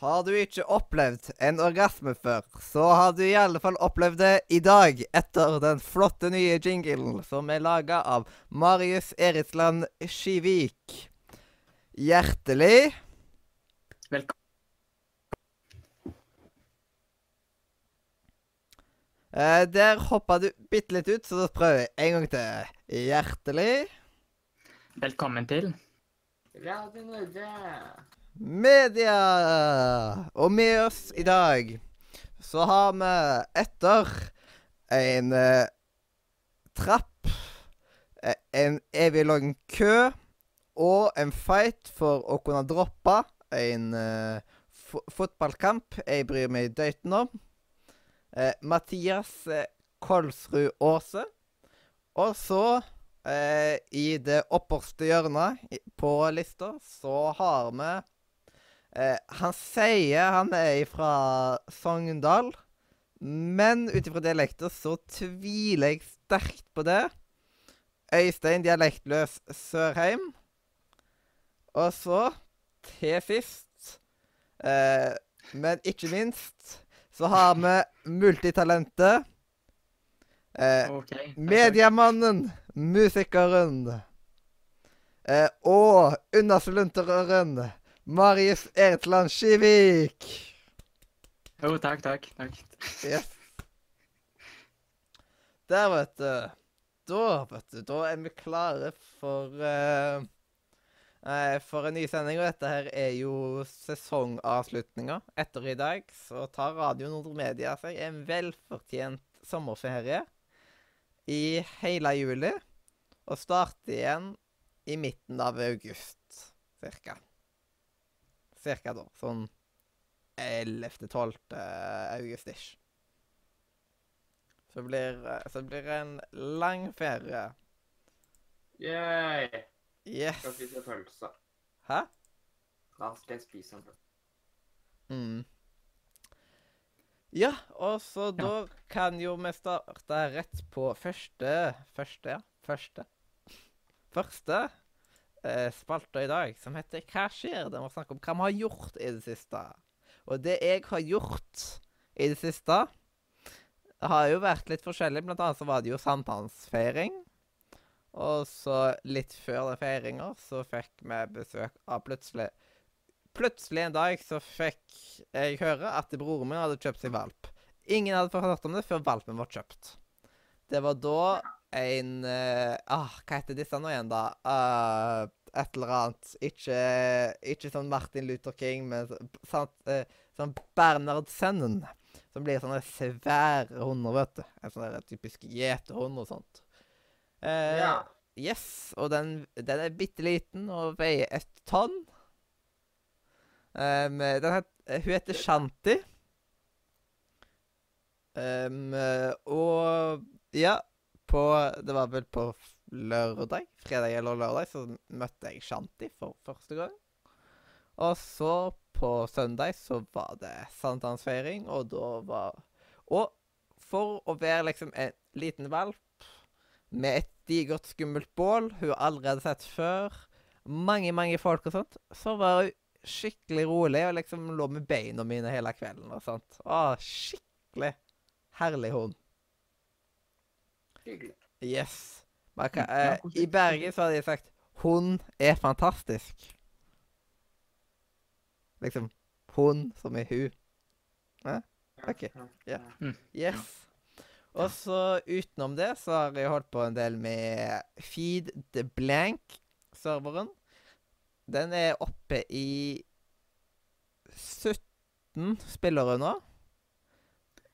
Har du ikke opplevd en orgasme før, så har du i alle fall opplevd det i dag, etter den flotte nye jinglen som er laga av Marius Eritsland Skivik. Hjertelig Velkommen. eh, Der hoppa du bitte litt ut, så da prøver jeg en gang til. Hjertelig Velkommen til Radio Nordre. Media! Og med oss i dag så har vi etter en eh, trapp, eh, en evig lang kø og en fight for å kunne droppe en eh, fotballkamp jeg bryr meg døyten om. Eh, Mathias eh, Kolsrud Aase. Og så, eh, i det opperste hjørnet på lista, så har vi Eh, han sier han er fra Sogndal, men ut ifra dialekter så tviler jeg sterkt på det. Øystein Dialektløs Sørheim. Og så, til sist, eh, men ikke minst, så har vi multitalentet. Eh, OK. takk, takk. Mediemannen, musikeren eh, og unnasluntreren Marius Ertland Skivik. Jo, takk, takk. takk. Yes. Der, vet du. da, vet du, da er vi klare for uh, for en ny sending. Og dette her er jo sesongavslutninga. Etter i dag så tar Radio Nordre Media seg en velfortjent sommerferie i hele juli. Og starter igjen i midten av august, cirka. Cirka da. Sånn 11.-12. august-ish. Så blir, eh, så blir det en lang ferie. Yay! Yes. Skal spise pølse. Hæ? Da skal jeg spise en pølse. Mm. Ja, og så Ja. da kan jo vi starte rett på første Første, ja. Første. Første eh, spalta i dag, som heter Hva skjer? Der vi snakker om hva vi har gjort i det siste. Og det jeg har gjort i det siste, har jo vært litt forskjellig. Blant annet så var det jo sankthansfeiring. Og så litt før den feiringa så fikk vi besøk av plutselig Plutselig en dag så fikk jeg høre at broren min hadde kjøpt seg valp. Ingen hadde fått hørt om det før valpen var kjøpt. Det var da en uh, ah, Hva heter disse nå igjen, da? Uh, et eller annet. Ikke, ikke sånn Martin Luther King, men sånn... sant, eh, sånn Bernard Sennen. Som blir sånne svære hunder, vet du. En sånn typisk gjeterhund og sånt. Eh, Ja. Yes, og den, den er bitte liten og veier et tonn. Um, den het, hun heter Shanti. Um, eh, og ja, på Det var vel på lørdag, fredag eller lørdag, så møtte jeg Shanti for første gang. Og så på søndag så var det sankthansfeiring, og da var Og for å være liksom en liten valp med et digert, skummelt bål hun har hadde sett før, mange, mange folk og sånt, så var hun skikkelig rolig og liksom lå med beina mine hele kvelden og sånt. Å, skikkelig herlig hund. Hyggelig. Yes. Man kan, eh. I Bergen så hadde de sagt 'Hun er fantastisk'. Liksom hun som i hu. Ok, ja. Mm. Yes. Og så utenom det så har jeg holdt på en del med Feed the Blank-serveren. Den er oppe i 17 spillere nå.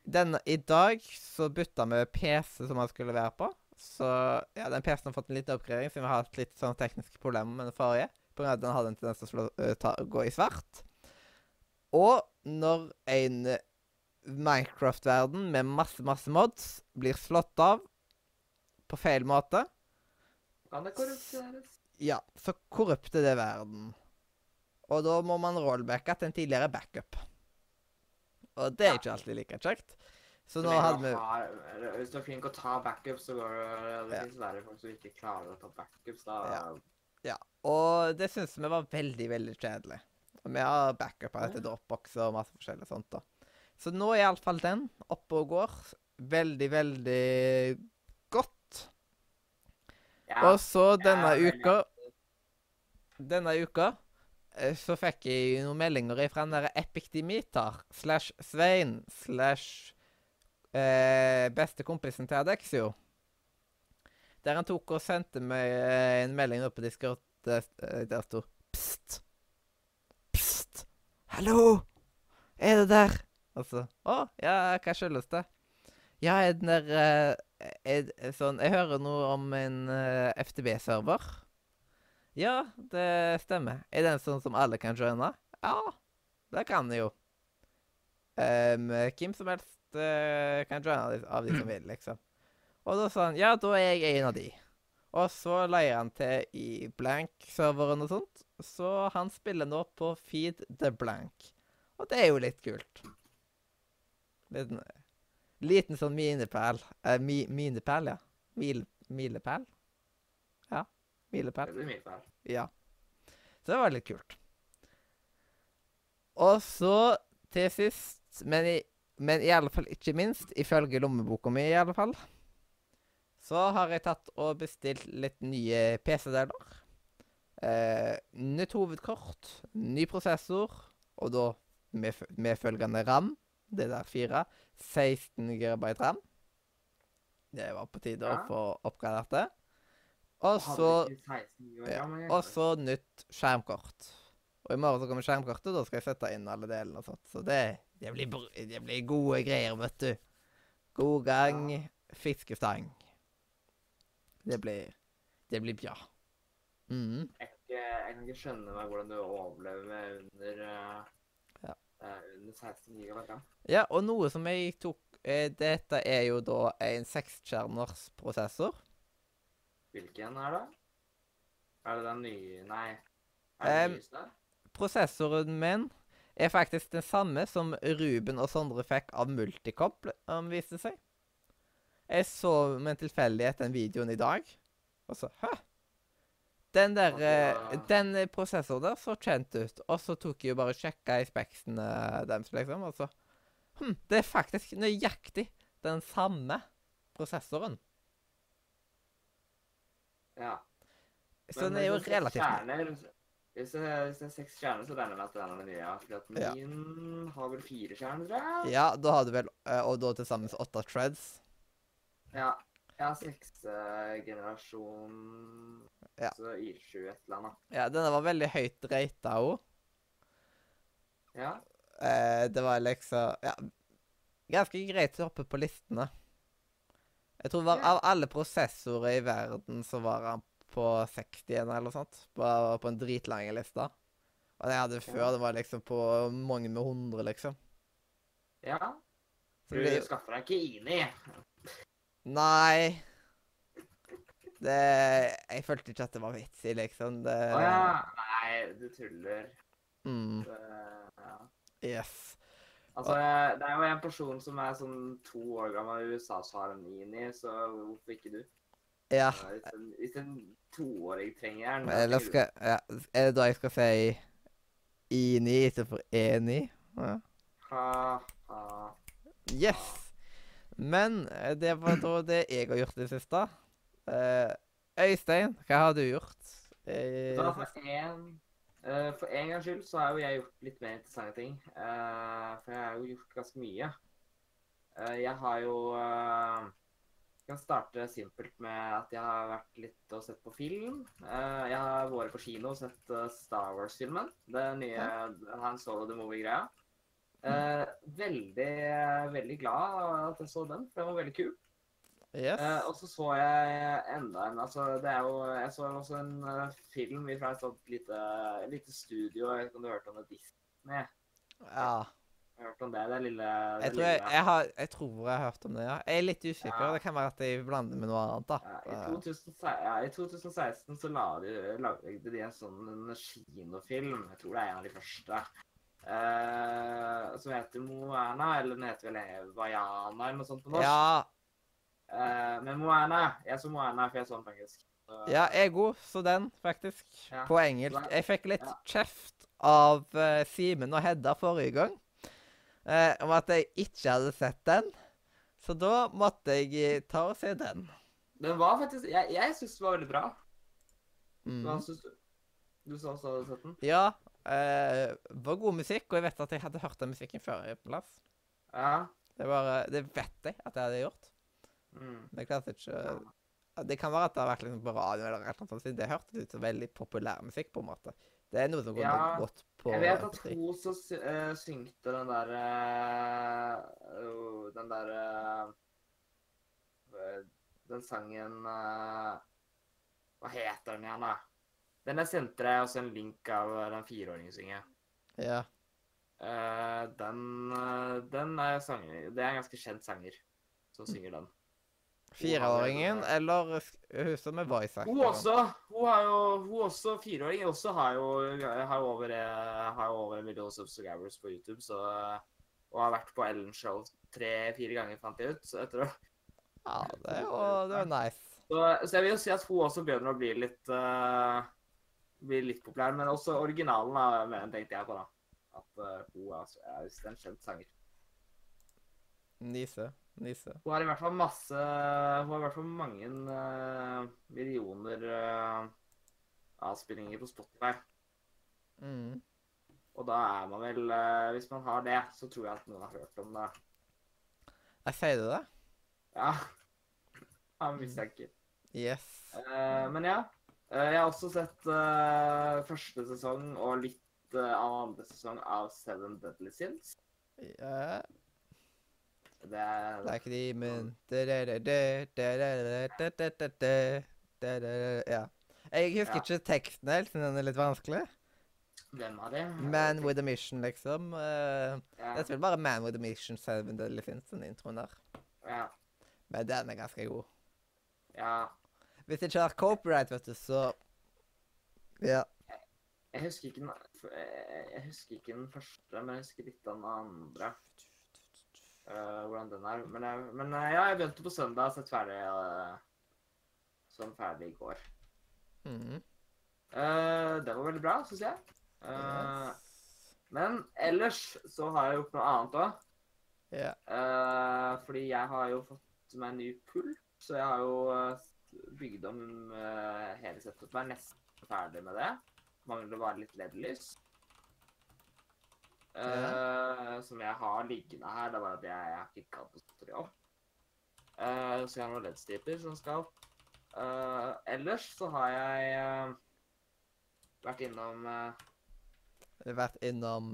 Den, I dag så bytta vi PC som han skulle være på. Så ja, den PC-en har fått en liten oppgradering, siden vi har hatt litt sånn tekniske problemer med den forrige. Av at den hadde en tendens til å slå, øh, ta, gå i svart. Og når en eh, Minecraft-verden med masse, masse mods blir slått av på feil måte, Kan det korrupteres? ja, så korrupter det verden. Og da må man rollbacke til en tidligere backup. Og det er Ja. ikke alltid like kjekt. Så nå hadde vi har- Hvis du er flink til å ta backups, så går det Det Ja. finnes verre folk som ikke klarer å ta backups. Da Ja. Og det syns vi var veldig, veldig kjedelig. Og vi har backup av dette dropboxer og masse forskjellig sånt, da. Så nå er iallfall den oppe og går. Veldig, veldig godt. Ja, Og så denne Ja, uka Denne uka så fikk jeg noen meldinger fra den derre Epic Dimitar slash Svein slash eh, bestekompisen til Adexio. Der han tok og sendte meg eh, en melding oppe på Discord der, eh, der Pst. Pst. Hallo! Er det der? Og så Å, ja, hva skyldes det? Ja, er den der eh, er sånn Jeg hører noe om en eh, FTB-server. Ja, det stemmer. Er den sånn som alle kan joine? Ja, det kan de jo. Um, hvem som helst uh, kan joine av de, av de som vil, liksom. Og da sa han ja, da er jeg en av de. Og så leier han til i Blank-serveren og sånt. Så han spiller nå på Feed the Blank. Og det er jo litt kult. Liten, liten sånn minepæl. Eh, mi, minepæl, ja. Mil, milepæl? Ja. Milepæl. det blir. Ja. Så det var litt kult. Og så til sist, men i, men i alle fall ikke minst, ifølge lommeboka mi i alle fall, så har jeg tatt og bestilt litt nye PC-deler. Eh, nytt hovedkort, ny prosessor, og da med, medfølgende RAM. Det der fire. 16 GB RAM. Det var på tide Ja. å få oppgradert det. Og så ikke 16 år ja, Og så nytt skjermkort. Og i morgen så kommer skjermkortet, da skal jeg sette inn alle delene og sånt. Så det, det, blir, det blir gode greier, vet du. God gang, fiskestang. Det blir Det blir bra. Mm. Jeg, kan ikke, skjønne meg hvordan du overlever under eh, Ja. eh, under 16 gigabyte. RAM. Ja, og noe som jeg tok eh, Dette er jo da en sekskjerners prosessor. Hvilken er det? Er det den nye Nei. Er det Em, nyeste? Prosessoren min er faktisk den samme som Ruben og Sondre fikk av Multicop, um, viste seg. Jeg så med en tilfeldighet den videoen i dag, og så Hæ? Den der eh, Altså- Den prosessoren der så kjent ut. Og så tok jeg jo bare og sjekka i speksene deres, liksom, og så Hm, det er faktisk nøyaktig den samme prosessoren. Ja. Så Men den er jo er relativt ny. Kjerner, hvis, det, hvis det er seks kjerner, så regner jeg med at den er den nye. ja. At Ja. min har vel fire kjerner, tror jeg. Ja, da har du vel eh, Og da til sammen åtte treads. Ja. Jeg har seks eh, generasjon Ja. Så I7 et eller annet. Ja, denne var veldig høyt rata òg. Ja. Eh, det var liksom Ja, ganske greit å hoppe på listene. Jeg tror var, av alle prosessorer i verden så var han på 60 eller noe sånt. På, på en dritlang liste. Og det jeg hadde før, det var liksom på mange med hundre, liksom. ja. Du det skaffer deg ikke INI. Nei. Det Jeg følte ikke at det var vits i, liksom. Det Å ja. Nei, du tuller. mm, Det, ja. Yes. Altså, det er jo en person som er sånn to år gammel i USA som har en INI, så hvorfor ikke du? Ja. Hvis en, hvis en toåring trenger den Eller skal ja, Er det da jeg skal si I9 istedenfor E9? Ja. Ha, ha. Yes! Men eh, det var da det jeg har gjort i det siste. Eh, Øystein, hva har du gjort? Du Da fått en, eh, for en gangs skyld så har jo jeg gjort litt mer interessante ting. Uh, for jeg har jo gjort ganske mye. Uh, jeg har jo Jeg kan starte simpelt med at jeg har vært litt og sett på film. Jeg har vært på kino og sett Star Wars-filmen. Den nye ja. Han Solo the Movie-greia. Eh, veldig, veldig glad at jeg så den, for den var veldig kul. Yes. Eh, og så så jeg enda en altså det er jo, Jeg så også en uh, film fra et sånt lite, lite studio. Jeg vet ikke om du hørte om det? Disney? Ja. Jeg har hørt om det, det lille det Jeg tror jeg, jeg, har, jeg tror jeg har hørt om det, ja. Jeg er litt usikker. Ja. Det kan være at jeg blander med noe annet, da. ja, i, Eh, 2016, ja, I 2016 så lagde de, lagde de en sånn en kinofilm. Jeg tror det er en av de første. eh, som heter Moana, eller den heter vel Vaiana, eller noe sånt på norsk. Ja, Eh, men Moana Jeg så Moana, for jeg så den på engelsk. Så- ja, jeg òg så den, faktisk. Ja. På engelsk. Jeg fikk litt Ja. kjeft av uh, Simen og Hedda forrige gang uh, om at jeg ikke hadde sett den. Så da måtte jeg ta og se den. Den var faktisk Jeg, jeg syns den var veldig bra. Mm. Hva syns du? Du sa også hadde sett den? Ja. Det var god musikk, og jeg vet at jeg hadde hørt den musikken før. på plass. Ja. Det, var, det vet jeg at jeg hadde gjort. Mm. Det er klart ikke Det kan være at det har vært liksom på radio eller et eller annet det hørtes ut som veldig populær musikk, på en måte. Det er noe som går Ja, godt på Jeg vet at hun så eh, syngte den der uh, Den der uh, Den sangen eh, Hva heter den igjen, da? Den jeg sendte deg også en link av eh, den fireåringen synger. Ja. Eh, den, eh, den er sanger Det er en ganske kjent sanger som synger den. Fireåringen eller hun som er voice Hun også, hun har jo, hun også fireåring, også har jo, har over, eh, har over en million subscribers på YouTube, så, og har vært på Ellen Show tre-fire ganger, fant jeg ut. Så, etter, å- Ja, det er jo det er nice. så, så jeg vil jo si at hun også begynner å bli litt, uh, bli litt populær, men også originalen men tenkte jeg på da. At uh, hun er, er en kjent sanger. Nise. Nise. Hun har i hvert fall masse, hun har i hvert fall mange uh, millioner uh, avspillinger på Spotify. Mm. Og da er man vel uh, Hvis man har det, så tror jeg at noen har hørt om det. Jeg sier du det? Ja. Han mistenker. Yes. Uh, men ja. Jeg har også sett første sesong og litt av andre sesong av Seven Deadly Sins. Ja, Like the moon. Ja. Jeg husker ikke teksten helt, men den er litt vanskelig. Hvem av dem? Man with a mission, liksom. Det er vel bare Man with a mission selv om det finnes den introen der. Ja. Men den er ganske god. Ja. Hvis ikke har copyright, vet du, så Ja. Jeg husker ikke den, jeg husker ikke den første, men jeg husker litt av den andre eh, hvordan den er. Men, jeg, men eh, ja, jeg begynte på søndag og sett ferdig uh, sånn ferdig i går. Mhm. Eh, det var veldig bra, syns jeg. Eh, Yes. Men ellers så har jeg gjort noe annet òg. Ja. fordi jeg har jo fått meg en ny pull, så jeg har jo eh, bygd om hele settet. Jeg er nesten ferdig med det. Mangler bare litt LED-lys. Eh, Som jeg har liggende her. Det er bare at jeg, jeg har ikke gadd å det opp. Eh, så jeg har noen LED-striper som skal opp. Eh, ellers så har jeg eh, vært innom uh, vært innom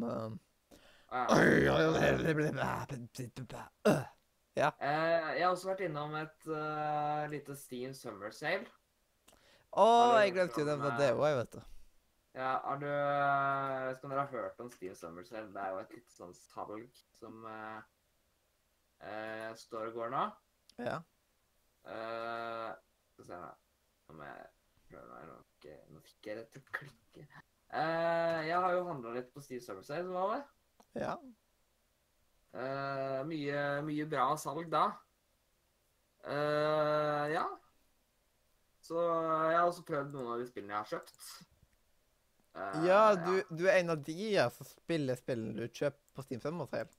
ja. Eh, jeg har også vært innom et uh, lite Steam Summer Sale. Å, oh, jeg glemte jo nevne eh, det òg, vet du. Ja, har du Jeg vet ikke om dere har hørt om Steve Summers selv. Det er jo et litt sånn salg som uh, uh, står og går nå. Ja. Eh, Skal vi se her. Må jeg prøve meg. Nå Nå fikk jeg det til å klikke. Eh, jeg har jo handla litt på Steve Summers Sale som det? ja. Eh, mye, mye bra salg da. Eh, ja. Så jeg har også prøvd noen av de spillene jeg har kjøpt. Eh, Ja, du, du er en av de ja, som spiller spillene du kjøper på Steam Summer Sale.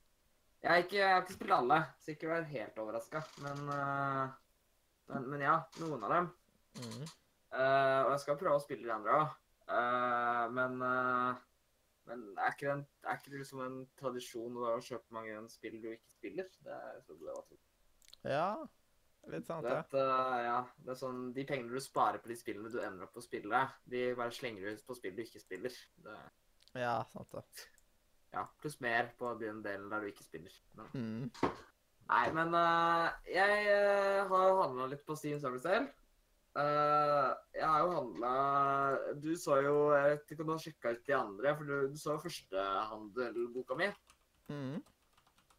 Jeg har ikke, jeg har ikke spilt alle, så ikke vær helt overraska. Men, eh, men, men ja, noen av dem. Mm. Uh, og jeg skal prøve å spille de andre òg. men uh, men er ikke, det er ikke det liksom en tradisjon å kjøpe mange spill du ikke spiller? Det er, så det var Ja, litt sant, Det ja. er, at, eh, ja, det er sånn, De pengene du sparer på de spillene du ender opp på å spille, de bare slenger du ut på spill du ikke spiller. Det, Ja, sant det. ja, Pluss mer på den delen der du ikke spiller. Men, Mm. nei, men uh, jeg uh, har handla litt på Steam Service Sale. Uh, jeg har jo handla Du så jo Jeg vet ikke om du har sjekka ut de andre, for du, du så jo førstehandelboka mi. Mm.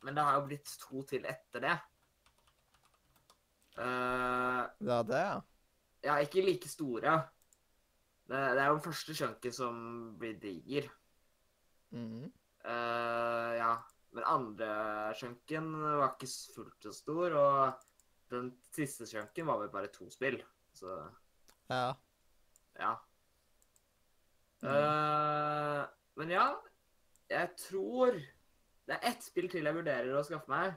Men det har jo blitt to til etter det. Eh, Det er det, ja. Ja, ikke like store. Det, det er jo den første chunken som blir diger. Mhm. Uh, ja. Men andre chunken var ikke fullt så stor, og den siste chunken var vel bare to spill. Så Ja. ja. Mhm. Eh, men ja, jeg tror Det er ett spill til jeg vurderer å skaffe meg.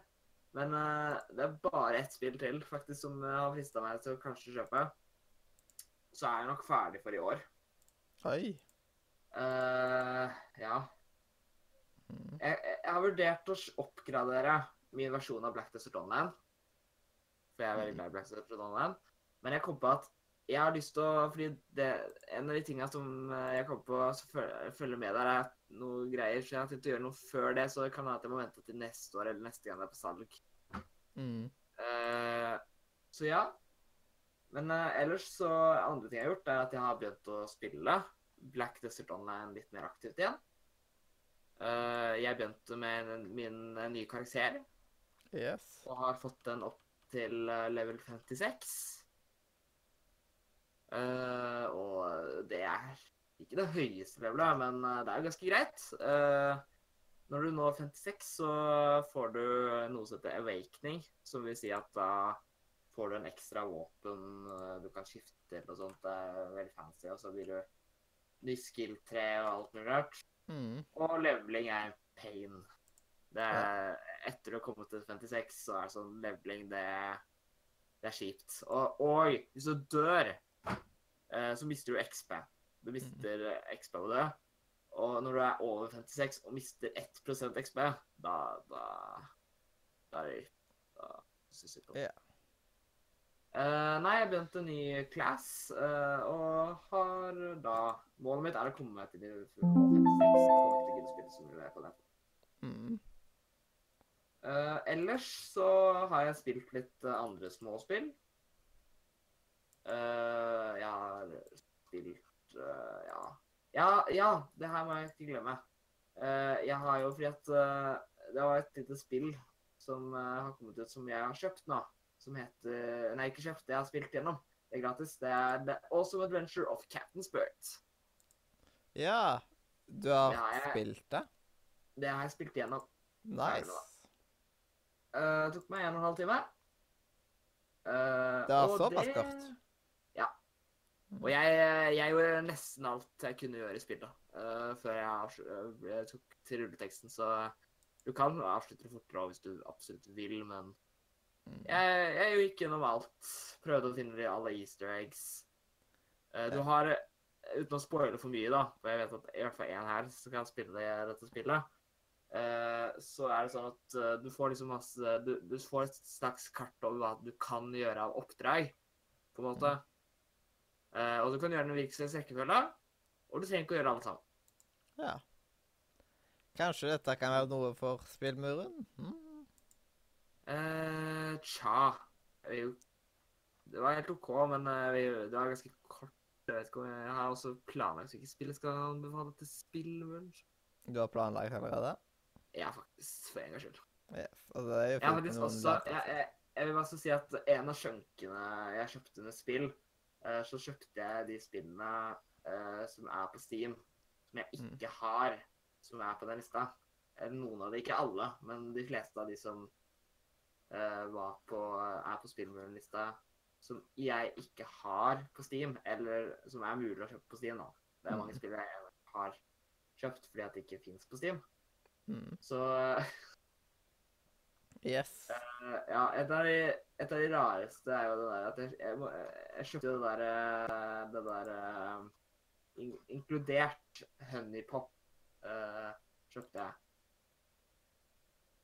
Men uh, det er bare ett spill til faktisk som uh, har frista meg til å kanskje kjøpe. Så er jeg nok ferdig for i år. Oi. Uh, ja. Mm. Jeg, jeg har vurdert å oppgradere min versjon av Black Desert Online. For jeg er veldig glad i Black Desert Online. Men jeg kom på at jeg har lyst til å Fordi det, en av de tingene som eh, jeg kommer på som føl- følger med der, er noe greier. Så jeg har tenkt å gjøre noe før det, så det kan hende at jeg må vente til neste år eller neste gang det er på salg. Mm. Uh, så ja. Men uh, ellers så andre ting jeg har gjort, er at jeg har begynt å spille Black Desert Online litt mer aktivt igjen. Uh, jeg begynte med en, min nye karakter Yes. og har fått den opp til level 56. Uh, og det er ikke det høyeste levelet, men eh, det er jo ganske greit. Eh, når du når 56, så får du noe som heter awakening, som vil si at da får du en ekstra våpen eh, du kan skifte til og sånt. Det er veldig fancy, og så blir du ny skill-tre og alt mulig rart. Mm. Og leveling er pain. Det er, Etter å ha kommet til 56, så er det sånn leveling det, det er kjipt. Og, og hvis du dør, eh, så mister du XP. Du mister eh, XP på det. Og når du er over 56 og mister 1 XP, da Da, da er det Da syns jeg på. Ja. Eh, nei, jeg begynte en ny class, uh, og har da Målet mitt er å komme meg til nivå 56. Kommer ikke til å spille så mye mer på det. Mm. Uh, ellers så har jeg spilt litt eh, andre småspill. Uh, jeg har spilt eh, ja. ja. Ja, det her må jeg ikke glemme. Eh, jeg har jo fordi at eh, det var et lite spill som eh, har kommet ut som jeg har kjøpt nå. Som heter Nei, ikke kjøpt, det jeg har spilt gjennom. Det er gratis. Det er The Awesome Adventure of Captain Spirit. Ja. Du har Ja, jeg- spilt det? Det har jeg spilt gjennom. Nice. Eh, det tok meg en og en halv time. Uh, Det og såpass kort. Og jeg, jeg gjorde nesten alt jeg kunne gjøre i spillet uh, før jeg, eh, jeg tok til rulleteksten, så du kan avslutte fortere hvis du absolutt vil, men Mm. jeg, jeg gikk gjennom alt. Prøvde å finne de alle easter eggs. Uh, du har, uten å spoile for mye, da, for jeg vet at i hvert fall én her som kan spille det, dette spillet, uh, så er det sånn at eh, du får liksom masse du, du får et slags kart over hva du kan gjøre av oppdrag, på en måte. Eh, og du kan gjøre den i virkelighets rekkefølge, og du trenger ikke å gjøre alle sammen. Ja. Kanskje dette kan være noe for spillmuren? Mm. Uh, tja Det var helt OK, men eh, det var ganske kort. Jeg vet ikke om jeg har også planlagt hvilket spill jeg skal anbefale til spillmuren. Du har planlagt allerede? Ja, faktisk. For en gangs skyld. Yes. Og det er jo Jeg har faktisk også jeg, jeg, jeg vil bare si at en av sjunkene jeg kjøpte med spill, så kjøpte jeg de spillene eh, som er på Steam, som jeg Mm. ikke har, som er på den lista. Eh, Noen av de, ikke alle, men de fleste av de som eh, var på, er på spillmuren-lista, som jeg ikke har på Steam, eller som er mulig å kjøpe på Steam. nå. Det er mange Mm. spill jeg har kjøpt fordi at det ikke fins på Steam. Mm. Så Yes. Uh, Ja, et av, de, et av de rareste er jo det der at jeg, jeg, jeg kjøpte det der eh, Det der eh, in, Inkludert honeypop uh, kjøpte jeg.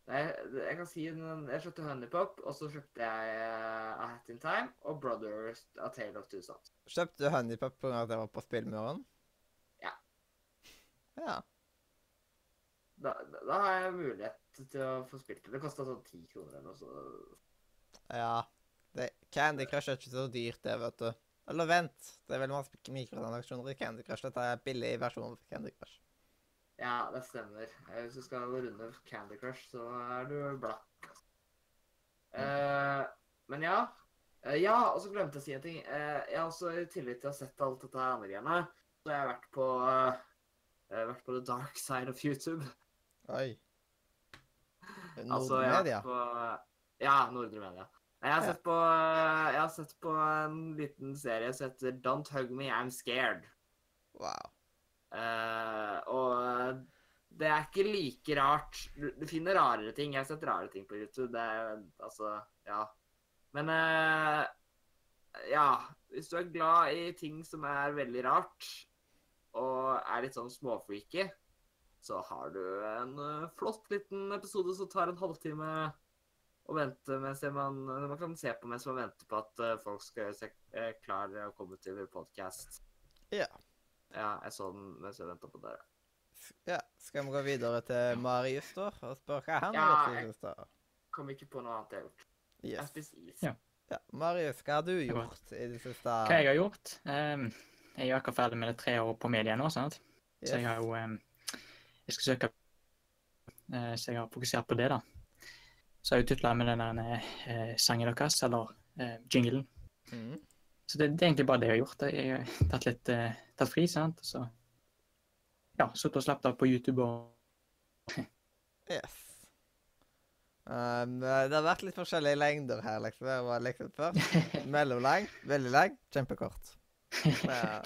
Nei, jeg kan si Jeg kjøpte honeypop, og så kjøpte jeg A Hat in Time og Brothers A Tale of Two Sons. Kjøpte du honeypop pga. at jeg var på spillmuren? Ja. Ja. Da, da, da har jeg mulighet til å få spilt det. Det kosta sånn ti kroner eller noe sånt. Ja. Det, Candy Crush er ikke så dyrt, det, vet du. Eller vent. Det er veldig masse mikrotransaksjoner i Candy Crush. Dette er billig versjon av Candy Crush. Ja, det stemmer. Eh, Hvis du skal runde Candy Crush, så er du blakk. Mm. Uh, men ja. Uh, ja, og så glemte jeg å si en ting. Uh, jeg har også i tillegg til å ha sett alt dette andre greiene, så jeg har vært på jeg har vært på the dark side of YouTube. Oi. Altså, Nordmedia? på Ja, Nordre Media. Jeg har, sett på, jeg har sett på en liten serie som heter Don't Hug Me, I'm Scared. Wow. Uh, og det er ikke like rart. Du finner rarere ting. Jeg har sett rare ting på YouTube. Det er altså Ja. Men uh, ja. Hvis du er glad i ting som er veldig rart, og er litt sånn småfreaky, så har du en eh, flott liten episode som tar en halvtime å vente mens man, man kan se på mens man venter på at eh, folk skal gjøre seg eh, klar å komme til podkast. Ja. Ja, jeg så den mens jeg venta på dere. Ja. Skal vi gå videre til Marius, da? Og spørre hva han Ja, har gjort jeg-? Kom ikke på noe annet jeg har gjort. Jeg Yes. spist is. Ja. Ja. Marius, hva har du gjort i det siste? Hva jeg har gjort? Um, jeg er akkurat ferdig med det tre år på media nå, sant? Yes. så jeg har jo ehm, Jeg skal søke eh, Så jeg har fokusert på det, da. Så har jeg tutla med den der eh, sangen deres, eller eh, jinglen. Mm. Så det, det er egentlig bare det jeg har gjort. Jeg har tatt litt tatt fri, sant. Så ja, sittet og slappet av på YouTube og Yes. Um, det har vært litt forskjellige lengder her, liksom. Det var liksom først mellomlang, veldig lang, kjempekort. Ja.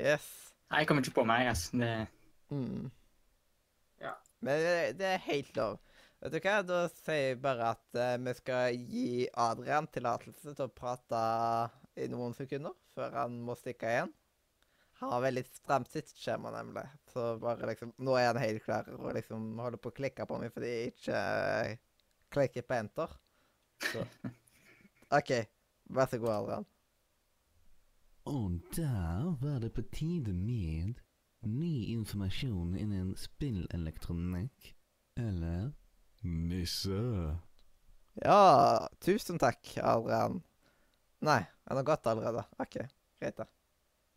Yes. Nei, jeg kommer ikke på meg, ass. Det, Mm. Ja. Men det, er helt lov. Vet du hva, da sier jeg bare at uh, vi skal gi Adrian tillatelse til å prate i noen sekunder før han må stikke igjen. Han har veldig stramt tidsskjema, nemlig. Så bare liksom Nå er han helt klar og liksom holder på å klikke på meg fordi jeg ikke uh, klikker på enter. Så OK. Vær så god, Adrian. Og der var det på tide med ny informasjon innen spillelektronikk. Eller nisse. Ja, tusen takk, Adrian. Nei, han har gått allerede. OK, greit, da.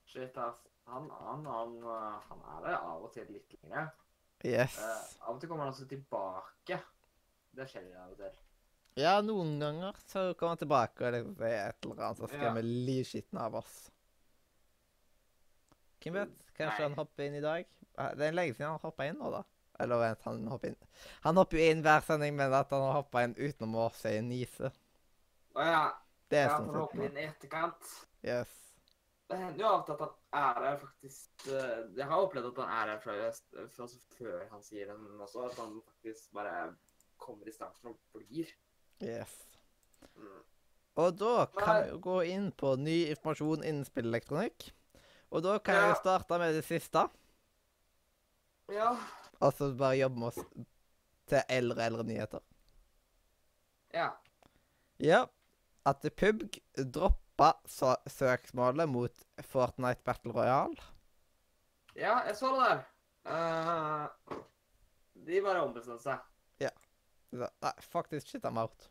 Shit, ass. Han, han, han, uh, han er det av og til litt lenger. Yes. Uh, av og til kommer han også tilbake. Det skjer jo av og til. Ja, noen ganger så kommer han tilbake og det er et eller annet som Ja. skremmer livskitten av oss. Hvem vet? Kanskje Nei. han hopper inn i dag? Det er lenge siden han hoppa inn nå, da. Eller vent, han hopper inn Han hopper jo inn hver sending, men at han har hoppa inn utenom å si nise. Å ja. Det er Ja, sånn sett. inn i etterkant. Yes. Det hender jo av at han er her faktisk eh, Jeg har opplevd at han er her fra, fra før han sier den også. At han faktisk bare kommer i starten og blir. Yes. Mm. Og da kan vi gå inn på ny informasjon innen spillelektronikk. Og da kan Ja. jo starte med det siste. Ja. Og så bare jobbe med oss til eldre eldre nyheter. Ja. Ja. At PUBG droppa søksmålet mot Fortnite Battle Royale. Ja, jeg så det der. Uh, de bare ombestemte seg. Ja. Nei, faktisk shit I'm out.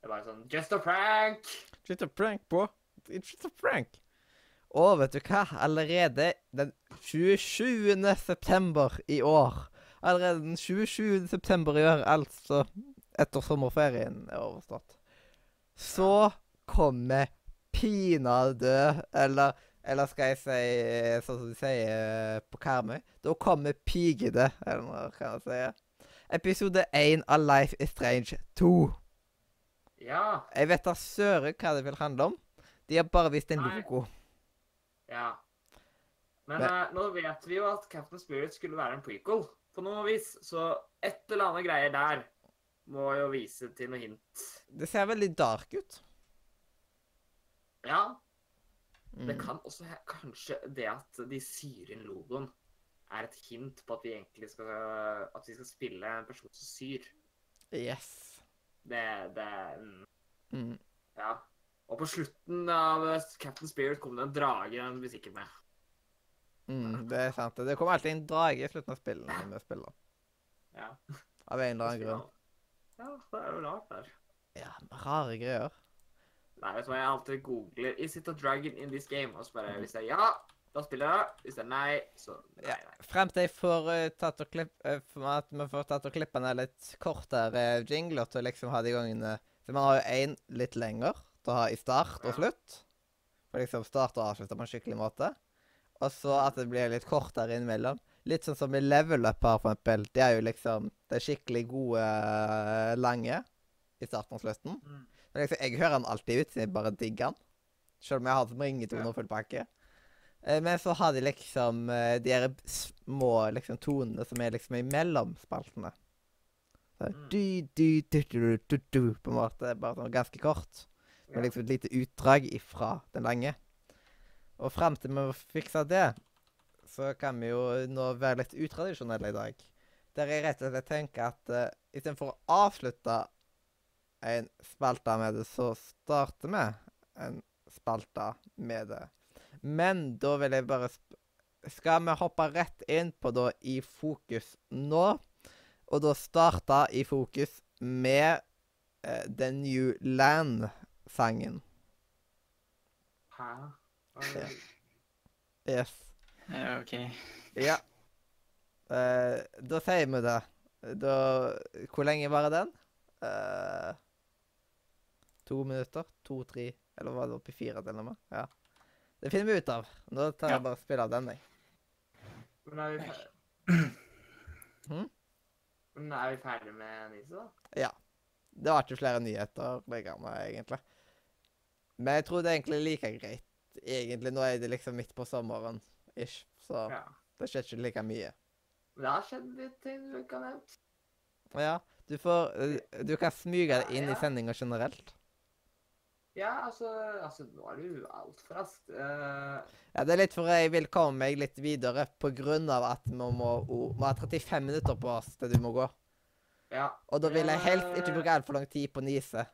Det er bare sånn Just a prank! Just a prank, bro. It's just a prank. Og vet du hva? Allerede den 27. september i år Allerede den 27. september i år, altså etter sommerferien er overstått, så kommer pinadø Eller, eller skal jeg si sånn som de sier på Karmøy? Da kommer pigede, eller hva kan jeg si. Episode 1 av Life is Strange 2. Ja. Jeg vet da søren hva det vil handle om. De har bare vist en Nei. Ja. Men Men- eh, nå vet vi jo at Captain Spirit skulle være en prequel på noe vis, så et eller annet greier der må jo vise til noe hint. Det ser veldig dark ut. Ja, Mm. det kan også kanskje det at de syr inn logoen, er et hint på at vi egentlig skal At vi skal spille en person som syr. Yes. Det, det mm, Mm. Ja. Og på slutten av eh, Captain Spirit kom det en drage den musikken med. Mm, det er sant. Det kommer alltid en drage i slutten av spillene vi spiller. Ja. Av en eller annen grunn. Ja, det er jo rart der. Ja, rare greier. Nei, vet du hva, jeg alltid googler 'Is it a dragon in this game?' Og så bare Hvis det er ja, da spiller jeg. Hvis det er nei, så nei. Ja. nei. Frem til jeg får uh, tatt og klipp, uh, at vi får tatt og klippe ned litt kortere jingler til å liksom ha de gangene For man har jo én litt lenger ha i start og slutt. For liksom start og avslutte på en skikkelig måte. Og så at det blir litt kortere innimellom. Litt sånn som i Level Up, her, for eksempel. Det er jo liksom Det er skikkelig gode, eh, lange i starten og slutten. Mm. Men liksom, jeg hører den alltid ut, siden jeg bare digger den. Selv om jeg har som ringetone Ja. og full pakke. Eh, Men så har de liksom eh, de her små liksom, tonene som er liksom imellom spaltene. Så, Mm. du, du, du, du, du, du, på en måte. Bare sånn ganske kort. Med liksom et lite utdrag ifra den lange. Og frem til vi fikser det, så kan vi jo nå være litt utradisjonelle i dag. Der jeg rett og slett tenker at uh, istedenfor å avslutte en spalte med det, så starter vi en spalte med det. Men da vil jeg bare Skal vi hoppe rett inn på da i fokus nå? Og da starte i fokus med uh, The New Land-sangen. Hæ? Ja. Yes. Ja, OK. Ja. Uh, da sier vi det. Da Hvor lenge varer den? Uh, to minutter? To-tre? Eller var det oppi fire til og med? Ja. Det finner vi ut av. Nå tar jeg Ja. bare og spiller av den, jeg. Men er vi ferdig? Hmm? Men er vi ferdig med Nise, da? Ja. Det var ikke flere nyheter lenger nå, egentlig. Men jeg tror det er egentlig like greit. Egentlig, Nå er det liksom midt på sommeren, ish, så Ja. det skjer ikke like mye. Det har skjedd litt ting du ikke har nevnt. Ja, du får eh, Du kan smyge deg inn i Ja. sendinga generelt. Ja, altså, altså Nå er du altfor rask. Uh, Ja, det er litt for jeg vil komme meg litt videre på grunn av at vi må, o- vi har 35 minutter på oss til du må gå. ja. Og da vil jeg helst Eh, ikke bruke altfor lang tid på Nise.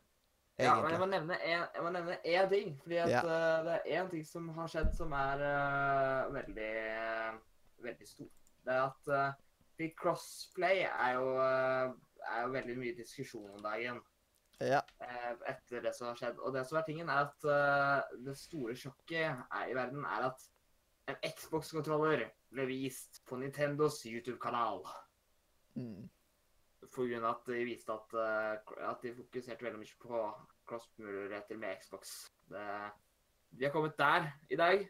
Ja, men jeg må nevne en, jeg må nevne én ting. Fordi at Ja. uh, det er én ting som har skjedd som er uh, veldig uh, veldig stor. Det er at uh, crossplay er jo, er jo veldig mye diskusjon om dagen Ja. etter det som har skjedd. Og det som er tingen, er at det store sjokket i verden er at en Xbox-kontroller ble vist på Nintendos YouTube-kanal. Mm. For grunn av at de viste at, eh, at de fokuserte veldig mye på cross-muligheter med Xbox. Det, de har kommet der i dag.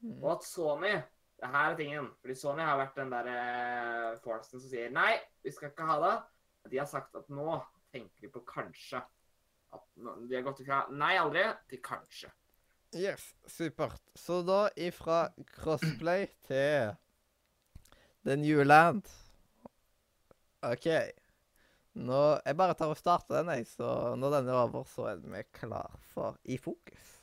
Mm. Og at Sony det her er tingen. Fordi Sony har vært den der eh, forcen som sier nei, vi skal ikke ha det. De har sagt at nå tenker de på kanskje. At de har gått ifra nei aldri til kanskje. Yes, supert. Så da ifra crossplay til The New Land. OK. Nå, Jeg bare tar og starter den, jeg. Så når den er over, så er vi klar for I fokus.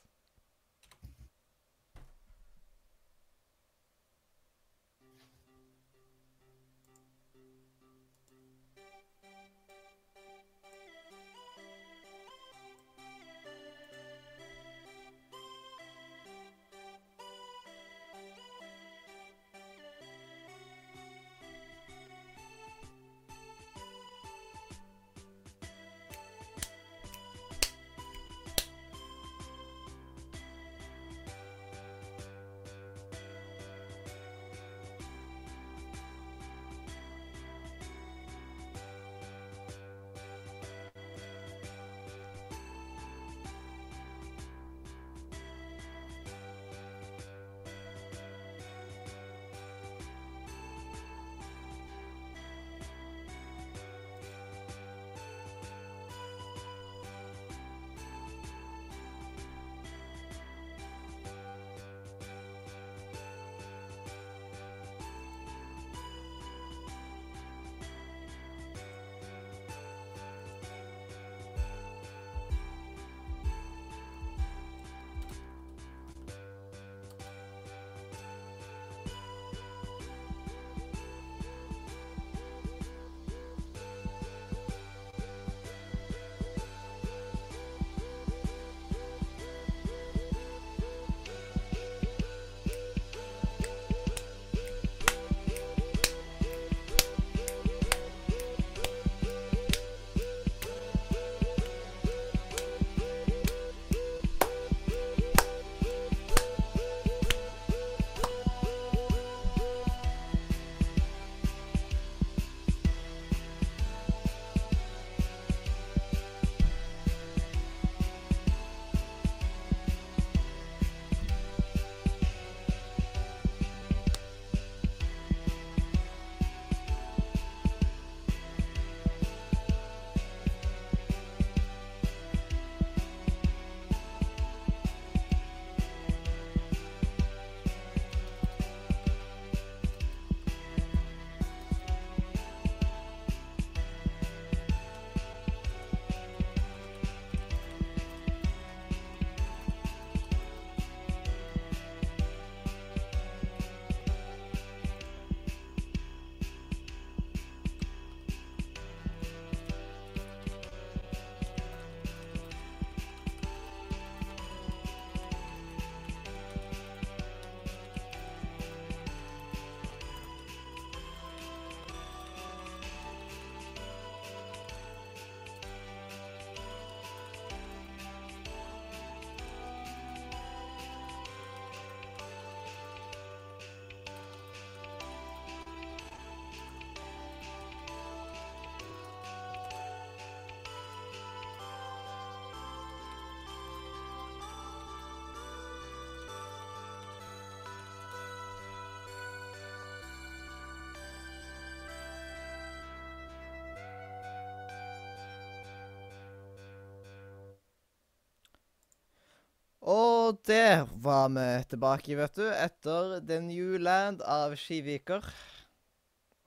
Og der var vi tilbake, vet du, etter The New Land av Skiviker.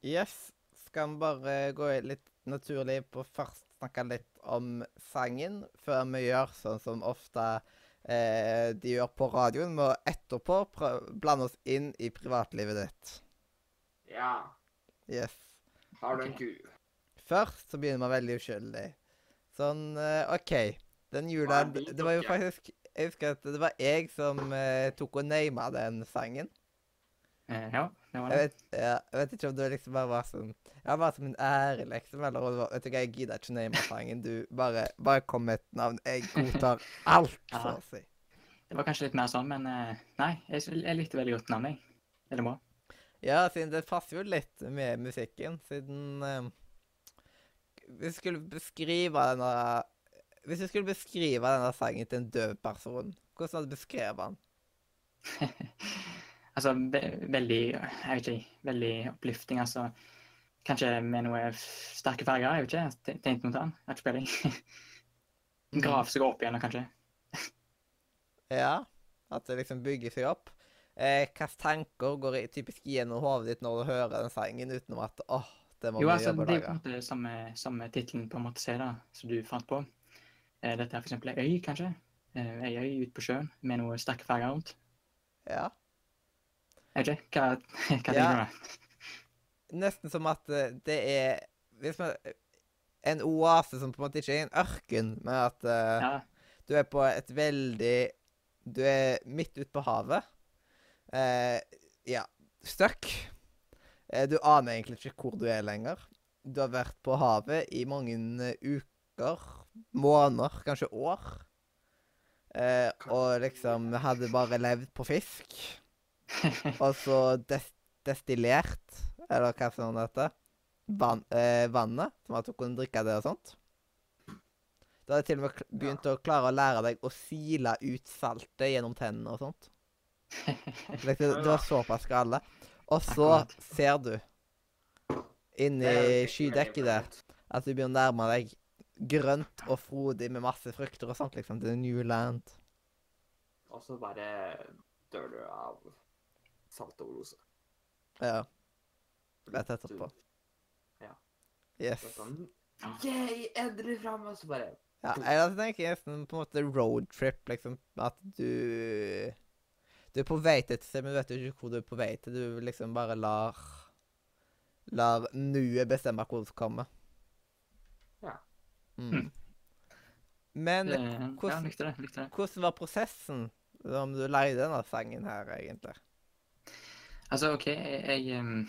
Yes. Skal vi bare gå litt naturlig på først snakke litt om sangen, før vi gjør sånn som ofte eh, de gjør på radioen, med å etterpå blande oss inn i privatlivet ditt. Ja. Yes. Har du en ku? Først så begynner man veldig uskyldig. Sånn eh, OK. Den jula Det var jo faktisk Jeg husker at det var jeg som eh, tok og nama den sangen. Eh, ja, det var Jeg det. vet, ja, jeg vet ikke om det liksom bare var sånn Ja, bare som en ære, liksom. Eller om det var Vet du hva, jeg gidder ikke name sangen. Du, bare, bare kom med et navn. Jeg godtar alt, Ja. å si. Det var kanskje litt mer sånn, men eh, nei, jeg, jeg likte veldig godt navnet. jeg. Veldig bra. Ja, siden det passer jo litt med musikken, siden Vi Hvis skulle beskrive denne Hvis du skulle beskrive denne sangen til en døv person, hvordan hadde du beskrevet den? altså, ve veldig Jeg vet ikke, veldig opplifting, altså. Kanskje med noe sterke farger, jeg vet ikke. Jeg te- tenkte noe annet. Jeg har ikke peiling. Grav Graf seg opp igjen, kanskje. Ja, at det liksom bygger seg opp. Eh, Hvilke tanker går typisk gjennom hodet ditt når du hører den sangen, utenom at åh, det må Jo, vi altså, jobbe det er er på en måte samme, samme tittelen på en måte se da, som du fant på. Eh, dette er eksempel ei øy, kanskje. Eh, ei øy ute på sjøen med noe sterke farger rundt. Ja. OK, hva, hva tenker Ja. du? Nesten som at eh, det er hvis man, En oase som på en måte ikke er en ørken, men at uh, Ja, du er på et veldig Du er midt ute på havet. Uh, ja, stuck. Du aner egentlig ikke hvor du er lenger. Du har vært på havet i mange uker, måneder, kanskje år. Eh, og liksom hadde bare levd på fisk. Og så des destillert, eller hva som det heter, van eh, vannet, som at hun kunne drikke det og sånt. Da hadde jeg til og med begynt å klare å lære deg å sile ut saltet gjennom tennene og sånt. Det, det var såpass gale. Og så ser du inni skydekket der at du begynner å nærme deg grønt og frodig med masse frukter og sånt, liksom. The New Land. Og så bare dør du av saltoverdose. Ja. Rett etterpå. Ja. Yes. Er Sånn, Yay, endelig fram! Og så bare Ja, jeg tenker nesten på en måte roadtrip, liksom. At du Du er på vei til et sted, men du vet jo ikke hvor du er på vei til. Du liksom bare lar Lar nuet bestemme hvor du kommer. Ja. Mm. Men det, ja, hvordan- likte det. likte det. hvordan var prosessen om du leide denne sangen her, egentlig? Altså, OK, jeg, jeg,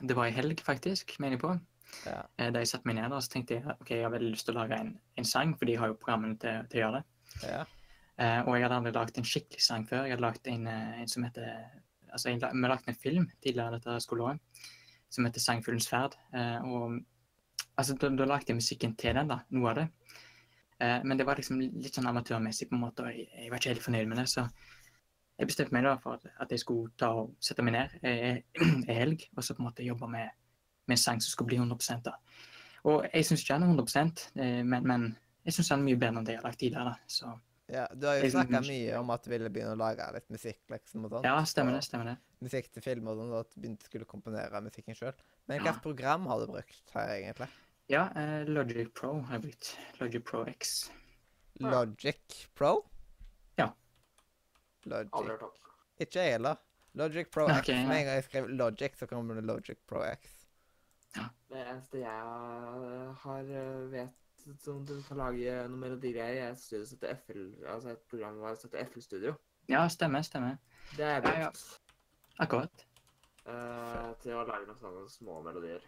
Det var i helg, faktisk, mener jeg på. Ja. Eh, Da jeg satte meg ned så tenkte jeg ok, jeg har veldig lyst til å lage en, en sang, for de har jo programmene til, til å gjøre det. Ja. Uh, og jeg hadde aldri lagd en skikkelig sang før. Jeg hadde lagd en, eh, en som heter Altså, jeg, vi lagde en film tidligere dette skoleåret som heter 'Sangfuglens ferd'. Uh, og altså, da, da lagde jeg musikken til den, da. Noe av det. Eh, men det var liksom litt sånn amatørmessig, på en måte, og jeg, jeg var ikke helt fornøyd med det. Så jeg bestemte meg da for at, at jeg skulle ta og sette meg ned eh, en helg og så på en måte jobbe med, med en sang som skulle bli 100 da. Og jeg syns ikke den er 100 eh, men, men jeg syns den er mye bedre enn det jeg har lagt tidligere. da. Så ja. Du har jo snakka mye om at du ville begynne å lage litt musikk, liksom, og sånt. ja, stemmer det. stemmer det. Musikk til film og sånn, og at du begynte skulle komponere musikken sjøl. Men hvilket program har du brukt her, egentlig? Ja, eh, Logic Pro har jeg brukt. Logic Pro X. Logic Pro? Ja. Logic. Aldri hørt om. Ikke jeg heller. Logic Pro X. Okay, ja. Med en gang jeg skrev Logic, så kommer det Logic Pro X. Ja. Det eneste jeg har eh, vet som du kan lage noen melodier, er et studio som heter FL, altså et program som heter FL Studio. Ja, stemmer, stemmer. Det er Ja, ja. brukt Akkurat. Eh, til å lage noen sånne små melodier.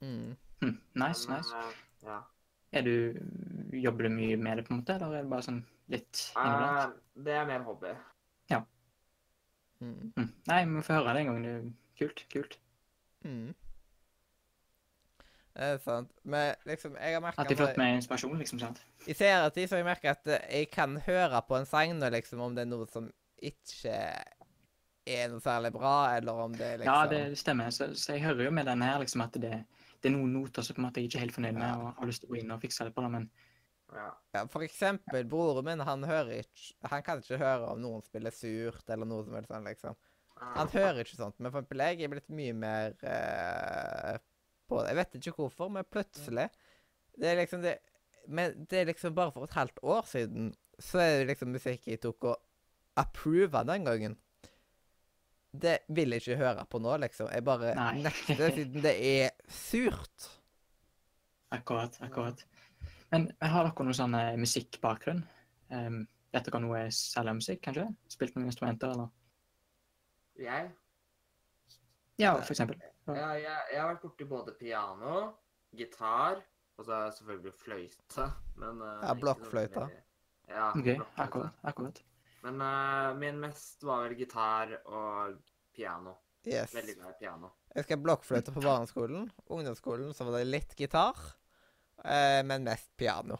Mm. Hm, nice, Men, nice. eh, ja. Er du, jobber du mye med det, på en måte, eller er det bare sånn litt inniblant? Eh, det er mer hobby. Ja. Mm. Hm. Nei, vi får høre det en gang. Det er kult. Kult. Mm. Det er sant. Men liksom, jeg har merka Alltid flott med inspirasjon, liksom. sant? I senere tid så har jeg merka at eh, jeg kan høre på en sang nå, liksom, om det er noe som ikke er noe særlig bra, eller om det liksom Ja, det stemmer. Så, så jeg hører jo med denne her liksom at det, det er noen noter som på en måte jeg ikke er helt fornøyd med, Ja. og har lyst til å gå inn og fikse det på det, men Ja. Ja, for eksempel, broren min, han hører ikke Han kan ikke høre om noen spiller surt, eller noe som helst sånn, liksom. Han hører ikke sånt. Men for eksempel, jeg er blitt mye mer eh, på det. Jeg vet ikke hvorfor, men plutselig Det er liksom det Men det er liksom bare for et halvt år siden, så er det liksom musikk jeg tok og approva den gangen. Det vil jeg ikke høre på nå, liksom. Jeg bare Nei. nekter, siden det er surt. akkurat, akkurat. Men har dere noen sånn eh, musikkbakgrunn? Um, vet dere noe særlig om musikk, kanskje? Spilt noen instrumenter, eller? Jeg? Ja, for eksempel. Ja, jeg, jeg har vært borti både piano, gitar og så selvfølgelig fløyte, men uh, Ja, blokkfløyta. blokkfløyte. Ja, OK, blokkfløyte. akkurat. akkurat. Men uh, min mest var vel gitar og piano. Yes. Veldig glad i piano. Jeg skal blokkfløyte på barneskolen. Ungdomsskolen så var det litt gitar, uh, men mest piano.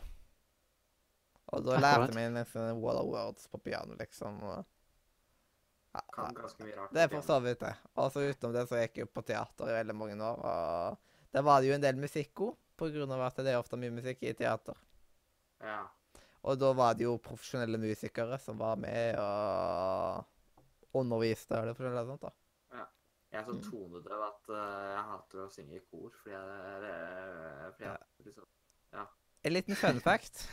Og da lærte vi nesten Wall of Words på piano, liksom. Og, ja, Kan ja. ganske mye rart. Det er for så vidt det. Og så utenom det så gikk jeg jo på teater i veldig mange år. Og der var det jo en del musikk òg, på grunn av at det er ofte mye musikk i teater. Ja. Og da var det jo profesjonelle musikere som var med og underviste eller forskjellig sånt. da. Ja. Jeg er så Mm. tonedøv at uh, jeg hater å synge i kor, fordi jeg, det- fordi jeg liksom ja. En liten fun fact.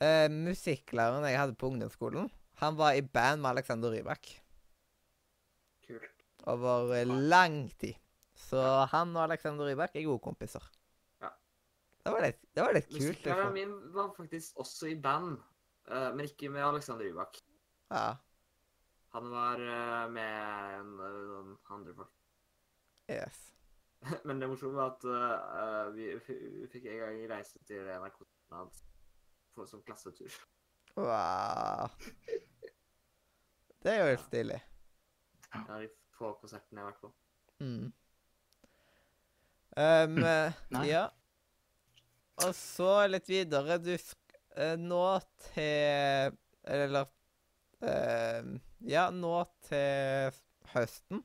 uh, musikklæreren jeg hadde på ungdomsskolen, han var i band med Alexander Rybak Kult. over eh, lang tid. Så han og Alexander Rybak er gode kompiser. Det var litt, det var litt kult. Musikklæreren Liksom. min var faktisk også i band, uh, men ikke med Alexander Rybak. Ja. Han var uh, med en, noen andre folk. Yes. Men det morsomme var at uh, vi, vi fikk en gang reise til NRK på- som klassetur. Wow. Det er jo helt stilig. Ja, de få konsertene jeg har vært på. Mm. Um, ja. Og så litt videre. Du sk eh, nå til Eller eh, Ja, nå til høsten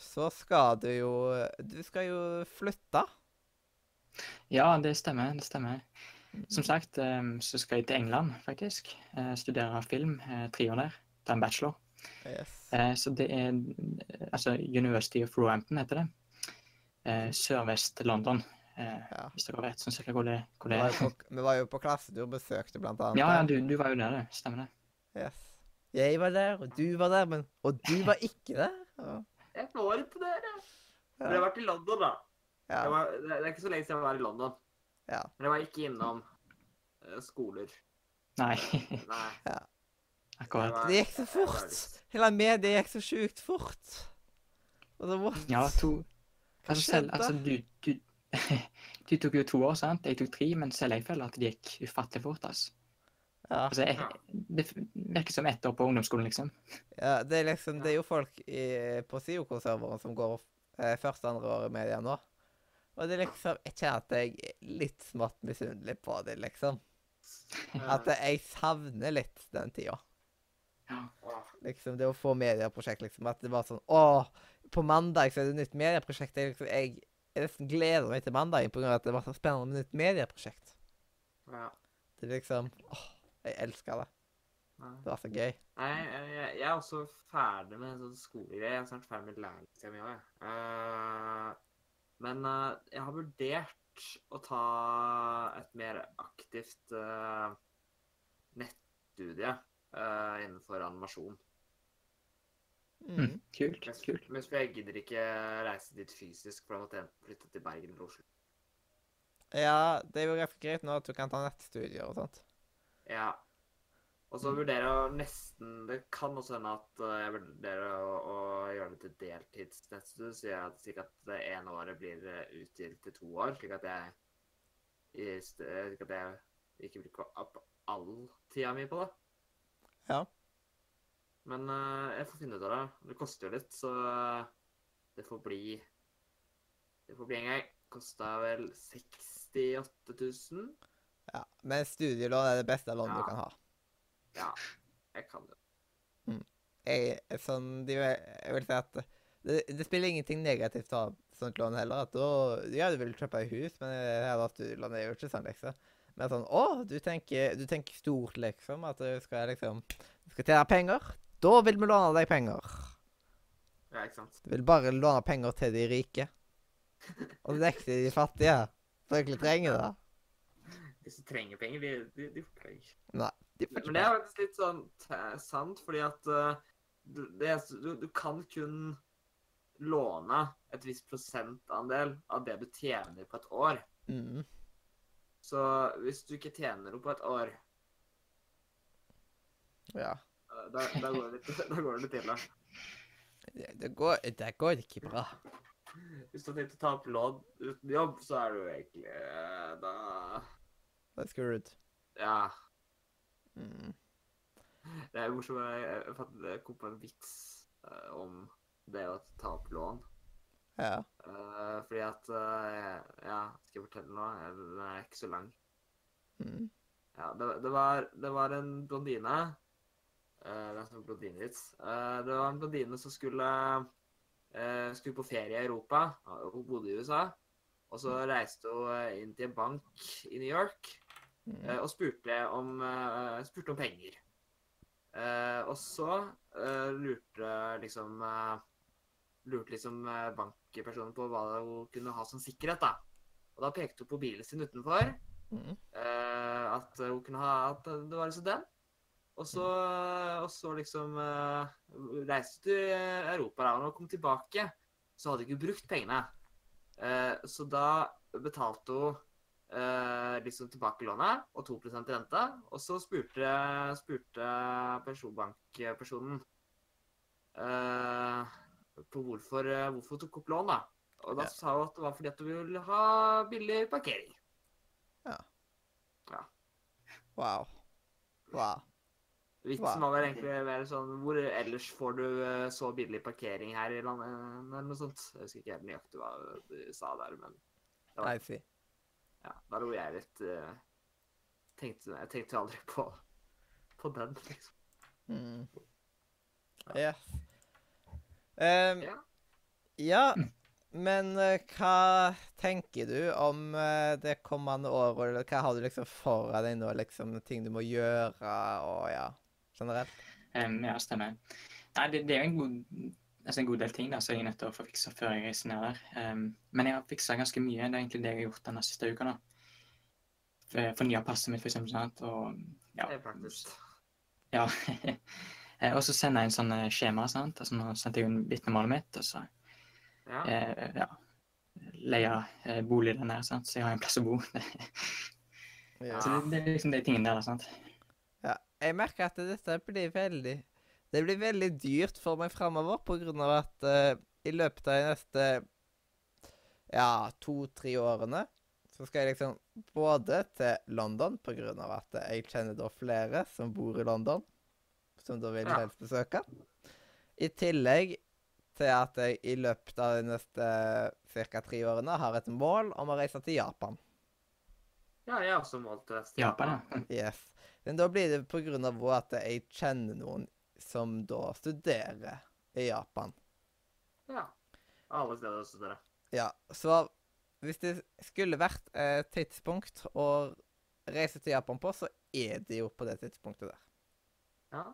så skal du jo Du skal jo flytte. Ja, det stemmer. Det stemmer. Som sagt um, så skal jeg til England, faktisk. eh, studere film. eh, tre år der. Ta en bachelor. Yes. Eh, så det er eh, altså University of Roampton heter det. Eh, Sørvest London, eh, Ja. hvis dere vet sånn cirka hvor det, hvor Vi det var, er. jo på, vi var jo på klassetur, besøkte blant annet. Ja, ja, du, du var jo der, det. Stemmer det. Yes. Jeg var der, og du var der, men Og du var ikke der. Ja. Jeg var ikke der, jeg. Men jeg har vært i London, da. Ja. Jeg var, det er ikke så lenge siden jeg var i London. Ja. Men jeg var ikke innom uh, skoler. Nei, Nei. akkurat. var- Det gikk så fort. Hele mediet gikk så sjukt fort. Og så, what? Ja, to Hva Altså selv skjedde? Altså, du, du Du tok jo to år, sant? Jeg tok tre, men selv jeg føler at det gikk ufattelig fort, altså. Ja. Altså, jeg, det virker som ett år på ungdomsskolen, liksom. ja, det er liksom Det er jo folk i, på SIOK-serveren som går eh, første andre år i media nå. Og det er liksom Jeg kjenner at jeg er litt smått misunnelig på det, liksom. At jeg savner litt den tida. Liksom det å få medieprosjekt, liksom. At det var sånn Å, på mandag så er det nytt medieprosjekt. Jeg, liksom, jeg, jeg nesten gleder meg til mandagen pga. at det var så spennende med nytt medieprosjekt. Ja. Det er liksom Åh, jeg elsker det. Nei. Det var så gøy. Nei, jeg, jeg jeg er også ferdig med sånn skolegreier. Jeg er snart ferdig med lærlingstida mi òg, jeg. Eh, men uh, jeg har vurdert å ta et mer aktivt uh, nettstudie uh, innenfor animasjon. Mm. Mm, kult. Mens, kult. mens jeg gidder ikke reise dit fysisk, for da måtte jeg flytte til Bergen eller Oslo. Ja, det er jo greit nå at du kan ta nettstudier og sånt. Ja. Og så vurderer jeg nesten Det kan også hende at eh, jeg vurderer å, å gjøre det til deltidsnettstudie, så jeg, at det ene året blir eh, utgitt til to år, slik at jeg slik at jeg ikke bruker opp all tida mi på det. Ja. Men eh, jeg får finne ut av det. Det koster jo litt, så eh, det får bli Det får bli en gang. Kosta vel 68 000. ja. Men studielån er det beste lånet Ja. du kan ha. Ja, jeg kan det. Jeg, sånn, de, jeg vil si at det, det spiller ingenting negativt å ha sånt lån heller. At da, ja, du vil kjøpe hus, men her studielånet studielån er jo ikke sånn, liksom. Men sånn Å, du tenker, du tenker stort, liksom. At du skal liksom Du skal tjene penger. Da vil vi låne deg penger. Ja, ikke sant. Du vil bare låne penger til de rike. Og nekte de fattige. Som egentlig trenger det. De som trenger penger, de, de, de får penger. Nei. De får ikke Men det er faktisk litt sånn sant, fordi at uh, det, du, du kan kun låne et visst prosentandel av det du tjener på et år. Mm. Så hvis du ikke tjener noe på et år, Ja. Da, da, går, det, da går det til, da. Det, det, går, det går ikke bra. Hvis du har tenkt å ta opp lån uten jobb, så er du egentlig eh, Da Det er screwed. Ja. Mm. Det er morsomt. Jeg, jeg, kom på en vits eh, om det å ta opp lån. Ja. Uh, fordi at uh, Ja, skal jeg fortelle noe? Den er ikke så lang. Mm. Ja, det, det, var, det var en blondine eh, Det er sånn blondinevits. Eh, det var en blondine som skulle, uh, skulle på ferie i Europa. Hun bodde i USA. Og så reiste hun inn til en bank i New York Mm. og spurte om, spurte om penger. Og så lurte liksom Lurte liksom bankpersonen på hva hun kunne ha som sikkerhet, da. Og da pekte hun på bilen sin utenfor. Mm. At hun kunne ha At det var liksom den. Og så, og så liksom uh, reiste du til Europa, da. Og når hun kom tilbake, så hadde hun ikke brukt pengene. Uh, så da betalte hun uh, liksom tilbake lånet og 2% rente. Og så spurte, spurte personbankpersonen på hvorfor, hvorfor hun tok opp lån, da. Og da Ja. sa hun at det var fordi at hun ville ha billig parkering. Ja. ja. Wow. Wow. Vitsen var vel egentlig mer sånn Hvor ellers får du eh, så billig parkering her i landet? Eller noe sånt. Jeg husker ikke helt nøyaktig hva du sa der, men det var, I see. ja, da lo jeg litt. Uh, tenkte, jeg tenkte aldri på, på den, liksom. Mm. Yes. Um, Ja. ja, men uh, hva tenker du om uh, det kommende året? Eller hva har du liksom foran deg nå? Liksom ting du må gjøre, og ja, generelt? Um, ja, stemmer. Nei, det, det er jo en god, altså en god del ting da, som jeg er nødt til å få fiksa før jeg reiser ned der. Um, men jeg har fiksa ganske mye. Det er egentlig det jeg har gjort denne siste uka. da. For- Fornya passet mitt, for eksempel. Sant? Og, ja, Det er praktisk. Ja. Eh, og så sender jeg en sånn eh, skjema. sant? Altså, nå sendte jeg jo vitnemålet mitt, og så Ja. eh, ja, leie eh, bolig der nede, sant? så jeg har en plass å bo. Ja. så det, det er liksom de tingene der. sant? Jeg merker at dette blir veldig Det blir veldig dyrt for meg framover, av at uh, i løpet av de neste ja, to-tre årene så skal jeg liksom både til London, av at jeg kjenner da flere som bor i London, som da vil Ja. helst besøke. I tillegg til at jeg i løpet av de neste ca. tre årene har et mål om å reise til Japan. ja, jeg har også målt til Japan, Japan. Yes. Men da blir det på grunn av at jeg kjenner noen som da studerer i Japan. Ja. Alle steder å studere. Ja, så hvis det skulle vært et tidspunkt å reise til Japan på, så er det jo på det tidspunktet der. Ja.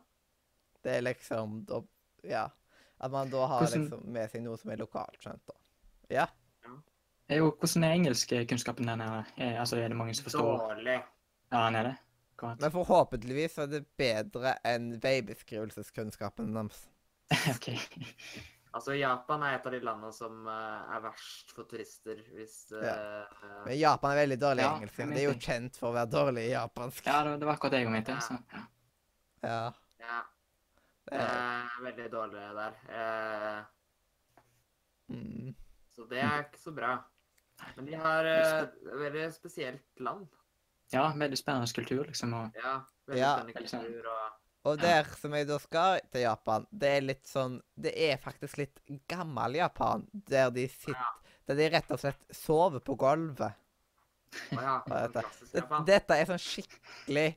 Det er liksom da Ja. At man da har Hvordan- liksom med seg noe som er lokalt skjønt, da. Ja. ja. Jo, hvordan er engelskkunnskapen der nede? Er, altså, er det mange som forstår? Dårlig. Ja, han er det? Akkurat. Men forhåpentligvis er det bedre enn veibeskrivelseskunnskapen deres. OK. Altså, Japan er et av de landene som uh, er verst for turister hvis Ja. Men Japan er veldig dårlig i Ja, engelsk. Det er jo kjent for å være dårlig i japansk. Ja, det, var akkurat det jeg mente. Ja. Så, ja. Ja. Ja. Det er, er veldig dårlig der. Uh, mm. så det er ikke så bra. Men de har uh, et veldig spesielt land. Ja, veldig spennende kultur, liksom. Og, Ja, veldig Ja. spennende kultur og Og der som jeg da skal til Japan, det er litt sånn Det er faktisk litt gammel Japan, der de sitter Ja. Der de rett og slett sover på gulvet. Å ja, dette? klassisk Japan. dette er sånn skikkelig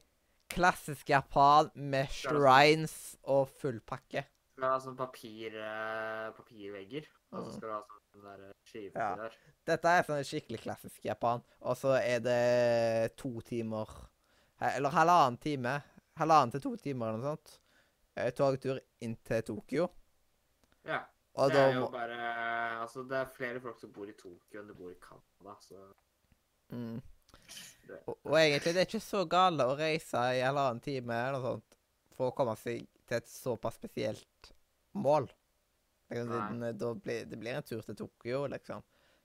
klassisk Japan med shrines og full pakke. Skal ha sånn papir, eh, papirvegger, og så Mm. skal du ha sånn der skive Ja. der. Dette er sånn skikkelig klassisk Japan. Og så er det to timer Eller halvannen time. Halvannen til to timer eller noe sånt. eh, Togtur inn til Tokyo. Ja. Og det er jo bare Altså, det er flere folk som bor i Tokyo enn det bor i Canada, så mm. og, og egentlig, det er ikke så gale å reise i halvannen time eller noe sånt for å komme seg til et såpass spesielt mål. Liksom, det, da blir, det blir en tur til Tokyo, liksom.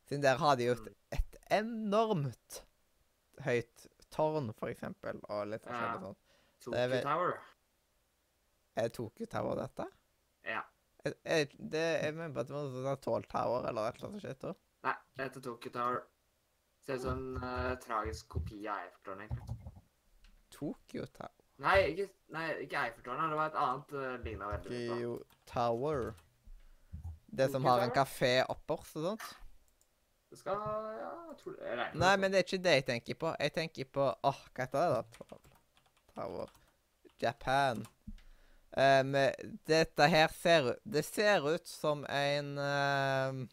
Siden der har de jo et, Mm. et enormt høyt tårn, for eksempel, og litt forskjellig sånn. Tokyo vel- Tower. Er Tokyo Tower dette? Ja. Er, er, det, jeg mener at det var sånn Tall Tower eller et eller annet shit. da. Nei, det heter Tokyo Tower. Ser ut som en uh, tragisk kopi av Eiffeltårnet. Tokyo Tower. Nei, ikke, nei, ikke Eiffeltårnet. Det var et annet uh, ligna veldig. Geo Tower. Det som har en kafé oppers og sånt? Det skal Ja, jeg tror det regner Nei, men det er ikke det jeg tenker på. Jeg tenker på Åh, hva heter det, da? Tower. Japan. Um, dette her ser ut Det ser ut som en um,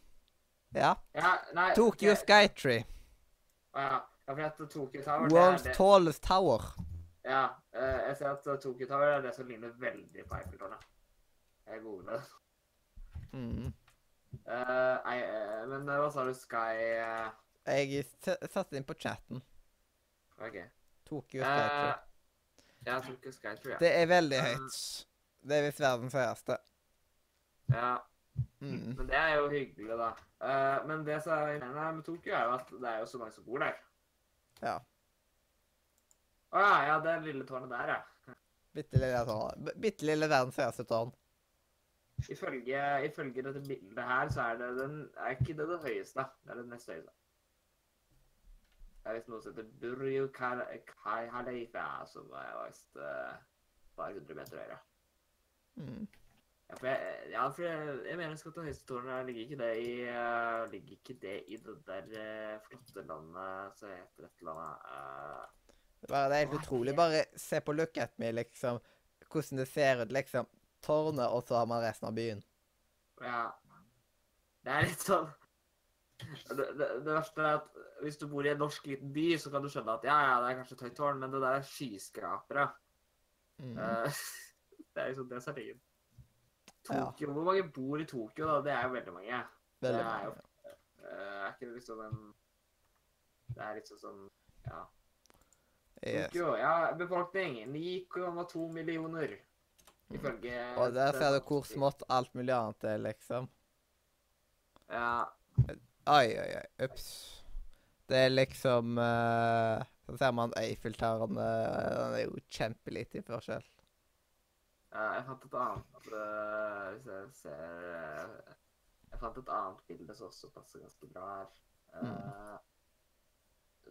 Ja. Ja, nei, Tokyo okay. Skytree. Å ja. ja, for at Tokyo Tower det er det, tallest tower. Ja, jeg ser at to Tokyo Tower er det som ligner veldig på Eiffeltårnet. Jeg googler det. Mm. Eh, eh, men eh, hva sa du? Sky eh, Jeg satte inn på chatten. OK. Tokyo Eh, Skytree. ja, Tokyo Sky, ja. Det er veldig eh, høyt. Det er visst verdens høyeste. Ja, Mm. men det er jo hyggelig, da. Eh, men det som er med Tokyo, er jo at det er jo så mange som bor der. Ja. Å ja, ja, det lille tårnet der, ja. Bitte lille, tårn. Bitte lille verdens høyeste tårn. Ifølge, ifølge dette bildet her, så er det den Er ikke det det høyeste? Det er det nest høyeste. Det er visst noe som heter Burju Kal- Kai Halifa, som er visst et bare 100 meter høyere. Mm. Ja, for jeg, ja, for jeg, jeg mener at det høyeste ligger ikke det i uh, Ligger ikke det i det der uh, flotte landet som heter et eller annet eh, Bare, det er helt utrolig. Bare se på Look at me, liksom. Hvordan det ser ut, liksom. Tårnet, og så har man resten av byen. Ja. Det er litt sånn det, det, det verste er at hvis du bor i en norsk liten by, så kan du skjønne at ja, ja, det er kanskje et høyt tårn, men det der er skyskrapere. Mm. Uh, det er liksom det som er tingen. Tokyo, Hvor mange bor i Tokyo, da? Det er jo veldig mange. Veldig det er jo mange. eh, Er ikke det liksom en Det er liksom sånn Ja. Yes. Ja, befolkning 9,2 millioner. Ifølge Mm. Og der ser du hvor smått alt mulig annet er, liksom. Ja. Oi, oi, oi. Ups. Det er liksom uh, Så ser man Eiffeltårnet. Den er jo kjempeliten forskjell. Ja, jeg fant et annet uh, Hvis jeg ser uh, Jeg fant et annet bilde som også passer ganske bra her. Eh,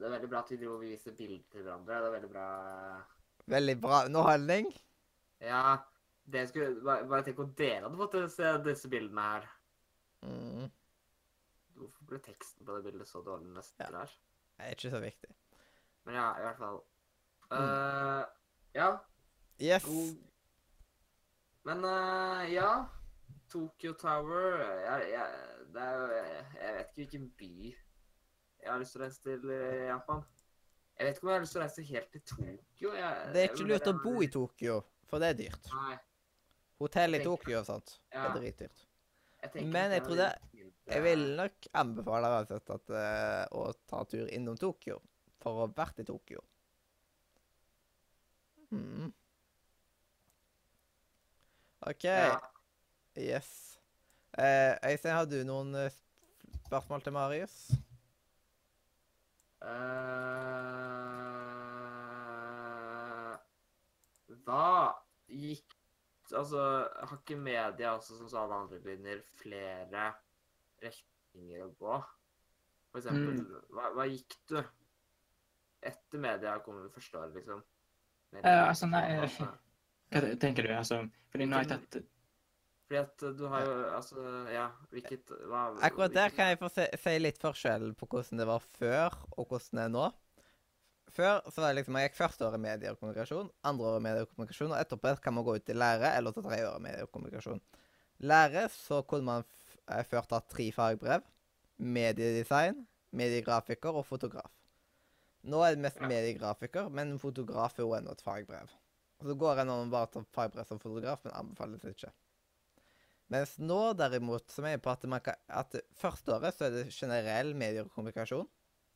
Det er veldig bra at vi dro og viser bilder til hverandre. Det er veldig bra Veldig bra underholdning. Ja, det skulle Bare, bare tenk om dere hadde fått se disse bildene her. Mm. Hvorfor ble teksten på det bildet så dårlig nesten Ja. der? Det er ikke så viktig. Men ja, i hvert fall. Mm. Uh, ja, Yes. god Men uh, ja. Tokyo Tower jeg, jeg, det er jeg vet ikke hvilken by jeg har lyst til å reise til Japan. Jeg vet ikke om jeg har lyst til å reise helt til Tokyo. Jeg, Det er ikke lurt å bo i Tokyo, for det er dyrt. Nei. Hotell i Tokyo og sånt. Det Ja, er dritdyrt. Men jeg tror det- Jeg vil nok anbefale uansett at, eh, å ta tur innom Tokyo, for å ha vært i Tokyo. Hmm. OK. Ja. Yes. Uh, Øystein, har du noen eh, spørsmål til Marius? Eh, hva gikk Altså, har ikke media også, som sa alle andre begynner, flere retninger å gå? For eksempel, Mm. hva, hva gikk du? Etter media kom det første året, liksom? Mer uh, altså, nei. Hva tenker du? Altså, fordi nå har jeg tatt Fordi at du har jo Altså, ja, hvilket hva, Akkurat der kan jeg få si litt forskjell på hvordan det var før, og hvordan det er nå. Før så var det liksom, jeg gikk første året medier og kommunikasjon, andre året medier og kommunikasjon, og etterpå kan man gå ut i lære, eller ta tredje året medier og kommunikasjon. Lære så kunne man eh, ført tre fagbrev. Mediedesign, mediegrafiker og fotograf. Nå er det mest mediegrafiker, men fotograf er jo ennå et fagbrev. Og så går an å bare ta fagbrev som fotograf, men anbefales ikke. Mens nå derimot, som er på at, man kan, at første året så er det generell medier og kommunikasjon.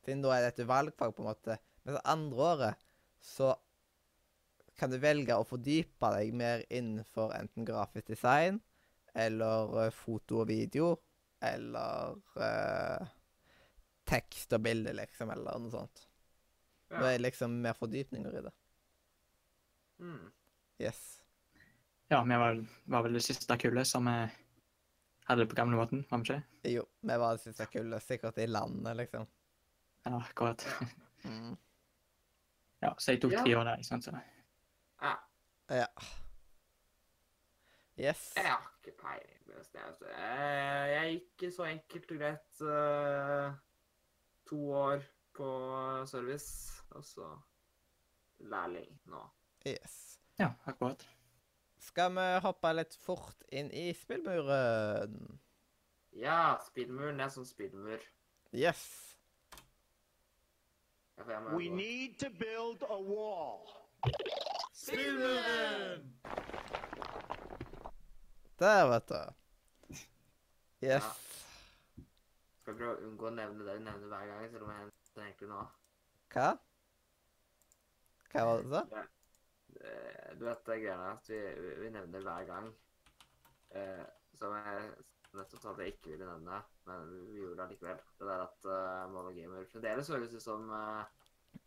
Siden nå er det et valgfag, på en måte. Mens andre året så kan du velge å fordype deg mer innenfor enten grafisk design eller eh, foto og video, eller eh, tekst og bilde, liksom, eller noe sånt. Er det liksom mer fordypninger i det. Mm. Yes. Ja, vi var, var vel det siste kullet som hadde det på gamlemåten, var vi ikke? Jo, vi var det siste kullet. Sikkert i landet, liksom. Ja, akkurat. Mm. Ja, så jeg tok Ja. år der, ikke sant. Så. Ja. Ja. Yes. Jeg har ikke peiling. på det, altså. Jeg, jeg gikk så enkelt og greit eh, to år på service, og så lærling nå. yes. Ja, akkurat. Skal vi hoppe litt fort inn i spillmuren? Ja, spillmuren er som spillmur. Yes. Ja, We need to build a wall. Der, vet du. Yes. Skal prøve å unngå å nevne det du nevner hver gang, selv om jeg nevner det egentlig nå. Hva? Hva var det du sa? Eh, Du vet det greiene at vi, vi- nevner hver gang. Eh, som jeg nettopp sa at jeg ikke ville nevne, men vi gjorde det likevel. Det der at uh, Mono Gamer fremdeles høres ut som uh,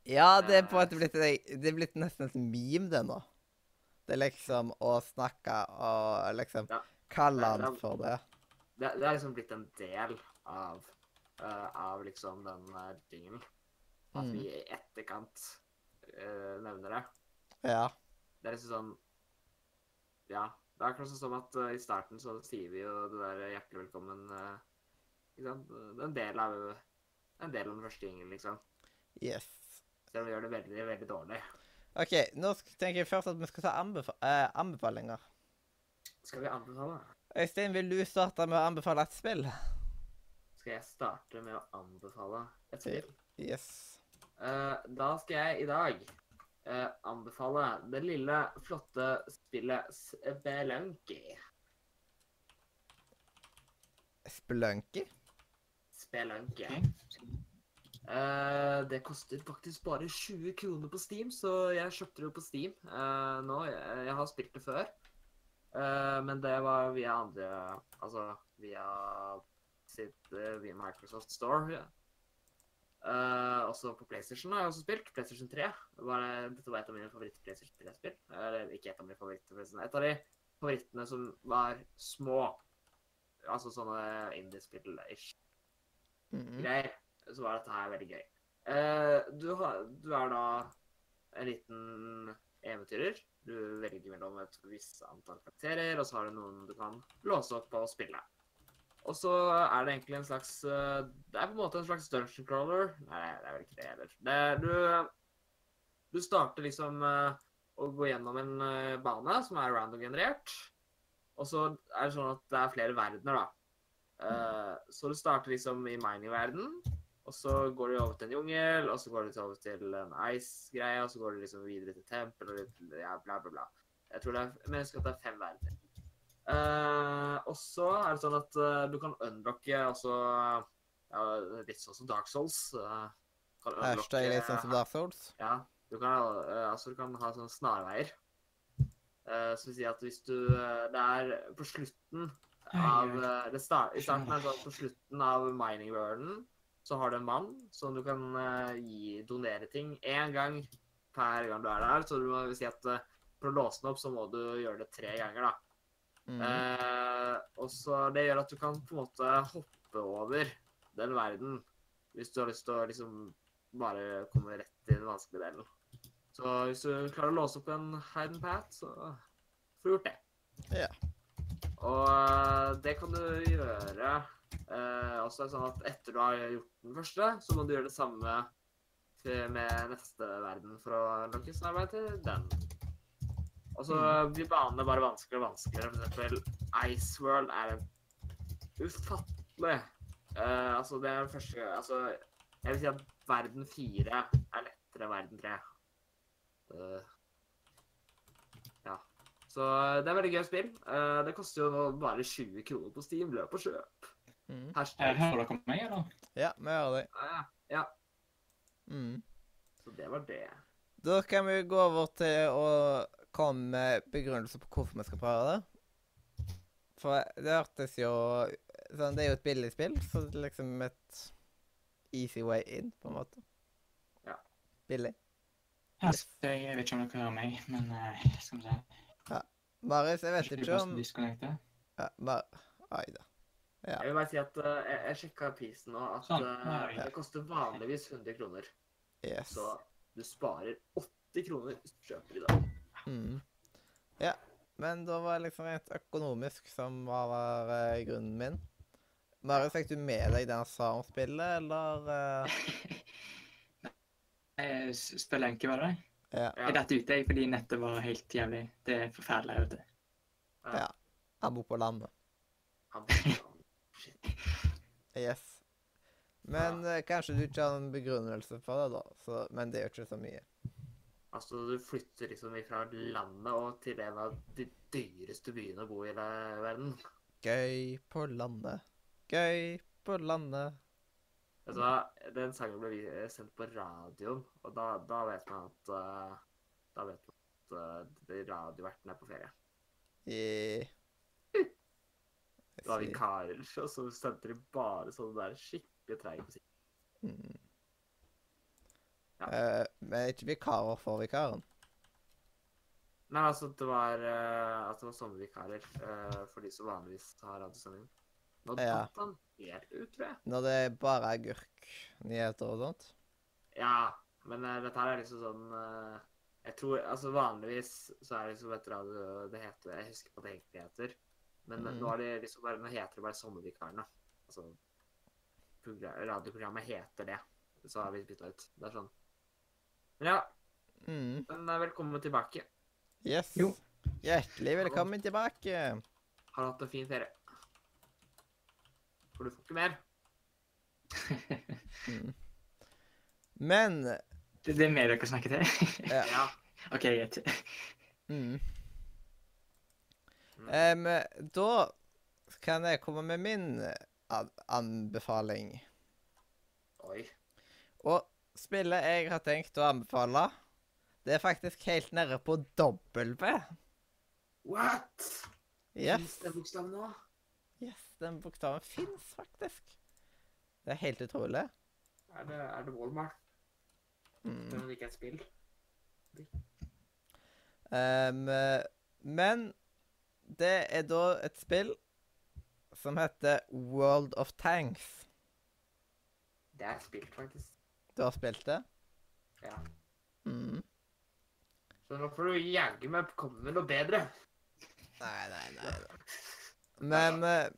Ja, det er på måte blitt Det er blitt nesten et meme, det nå. Det er liksom å snakke og liksom Ja. kalle han det for det. det, det er liksom blitt en del av uh, av liksom den uh, tingen. At Mm. vi i etterkant uh, nevner det. Ja. Det er liksom sånn Ja. Det er akkurat som at uh, i starten så sier vi jo det der 'hjertelig velkommen' uh, Ikke sant? Det er en del av en del av den første gjengen, liksom. Yes. Selv om vi gjør det veldig, veldig dårlig. OK, nå tenker jeg først at vi skal ta anbefa uh, anbefalinger. Skal vi anbefale? Øystein, vil du starte med å anbefale et spill? Skal jeg starte med å anbefale et spill? Yes. Uh, da skal jeg i dag eh, anbefale det lille, flotte spillet Spelunky. Spelunky? Spelunky. Okay. Eh, det koster faktisk bare 20 kroner på Steam, så jeg kjøpte det jo på Steam eh, nå. Jeg, jeg har spilt det før, Eh, men det var via andre Altså via sitt eh, via Microsoft Store. Ja. Eh, også på PlayStation har jeg også spilt. PlayStation 3. Det dette var et av mine favoritt-PlayStation 3-spill. Eller ikke et av mine favoritter, forresten. Et av de favorittene som var små. Altså sånne indie-spill-ish Mhm. greier, så var dette her veldig gøy. Uh, du, har, du er da en liten eventyrer. Du velger mellom et visst antall karakterer, og så har du noen du kan låse opp og spille. Og så er det egentlig en slags eh, Det er på en måte en slags dungeon crawler. Nei, det er vel ikke det heller. Det, er- du, du starter liksom eh, å gå gjennom en eh, bane som er random-generert. Og så er det sånn at det er flere verdener, da. Så du starter liksom i mining-verden, og så går du over til en jungel, og så går du over til en ice-greie, og så går du liksom videre til tempel og litt, ja, bla, bla, bla. Jeg tror det er, men jeg husker at det er fem verdener. Eh, og så er det sånn at uh, du kan unlocke altså, uh, litt sånn som Dark Souls. Uh, kan Hashtag litt sånn som Dark Souls. ja, du kan, altså, du kan ha sånne snarveier. Uh, som vil si at hvis du Det er på slutten av det start, I starten er det sånn at på slutten av mining worlden så har du en mann som du kan gi donere ting én gang per gang du er der. Så du vil si at for å låse den opp, så må du gjøre det tre ganger, da. Mhm. Eh, og så Det gjør at du kan på en måte hoppe over den verden hvis du har lyst til å liksom bare komme rett i den vanskelige delen. Så hvis du klarer å låse opp en hidden path, så får du gjort det. Ja. Og eh, det kan du gjøre eh, også er det sånn at etter du har gjort den første, så må du gjøre det samme med neste verden for å lukke snarvei til den. Og så blir banene bare vanskeligere og vanskeligere. For eksempel Ice World er en ufattelig uh, Altså, det er den første Altså, jeg vil si at verden fire er lettere enn verden tre. Uh, ja. Så det er veldig gøy spill. Uh, det koster jo nå bare 20 kroner på Steam. Løp og kjøp. Eh, Hashtag. Hører dere meg, eller? Ja, vi hører deg. Ja, ja. Mhm. Så det var det. Da kan vi gå over til å komme med begrunnelse på hvorfor vi skal prøve det. For det hørtes jo sånn, Det er jo et billig spill, så det er liksom et easy way in, på en måte. Ja. Billig. Altså, jeg vet ikke om dere hører meg, men eh, skal vi se. Marius, jeg vet Ikke om ja, bare... Oi da. Ja. Jeg vil bare si at uh, jeg, jeg sjekka prisen nå, at vi- det koster vanligvis 100 kroner. Yes. Så du sparer 80 kroner hvis du kjøper i dag. Mm. Ja. Men da var det liksom rent økonomisk som var uh, grunnen min. Marius, fikk du med deg det han sa om spillet, eller uh... Eh, Spiller enke, var det? Ja. Jeg datt ute jeg, fordi nettet var helt jævlig. Det er forferdelig her ute. Ja. Han bor på landet. Han- Shit. Yes. Men ja. kanskje du ikke har en begrunnelse for det, da. Så, men det gjør ikke så mye. Altså, du flytter liksom fra landet og til en av de dyreste byene å bo i hele verden. Gøy på landet. Gøy på landet. Vet du hva? Den sangen ble eh, sendt på radioen, og da, da vet man at uh, Da vet man at uh, radioverten er på ferie. I Det var vikarer, og så sendte de bare sånn der skikkelig treig musikk. Mm. Ja. Eh, men ikke vikarer for vikaren. Nei, altså, det var, uh, at det var sommervikarer uh, for de som vanligvis har radiosending. Nå Ja. datt han helt ut, tror jeg. Når det er bare agurknyheter og sånt. Ja, men uh, dette her er liksom sånn uh, Jeg tror Altså vanligvis så er det liksom et radio det heter Jeg husker hva det egentlig heter. Men mm. nå er det liksom bare Nå heter det bare Sommervikarene. Altså Radioprogrammet heter det. Så har vi bytta ut. Det er sånn. Men ja, Mm. men velkommen tilbake. Yes. Jo. Hjertelig velkommen tilbake. Har hatt en fin ferie? For du får ikke mer. Mm. Men Det, det er mer dere snakker til? Ja. Ja. OK, greit. mm. Um, Da kan jeg komme med min anbefaling. Oi. Og spillet jeg har tenkt å anbefale, det er faktisk helt nede på W. What? Yes. Fins den bokstaven nå? yes, den bokstaven fins faktisk. Det er helt utrolig. Er det, er det Walmart? Mm. Men det ikke er et spill? Um, men det er da et spill som heter World of Tanks. Det er spilt, faktisk. Du har spilt det? Ja. Mm. Så nå får du jaggu meg komme med noe bedre. Nei, nei, nei. nei. Men uh,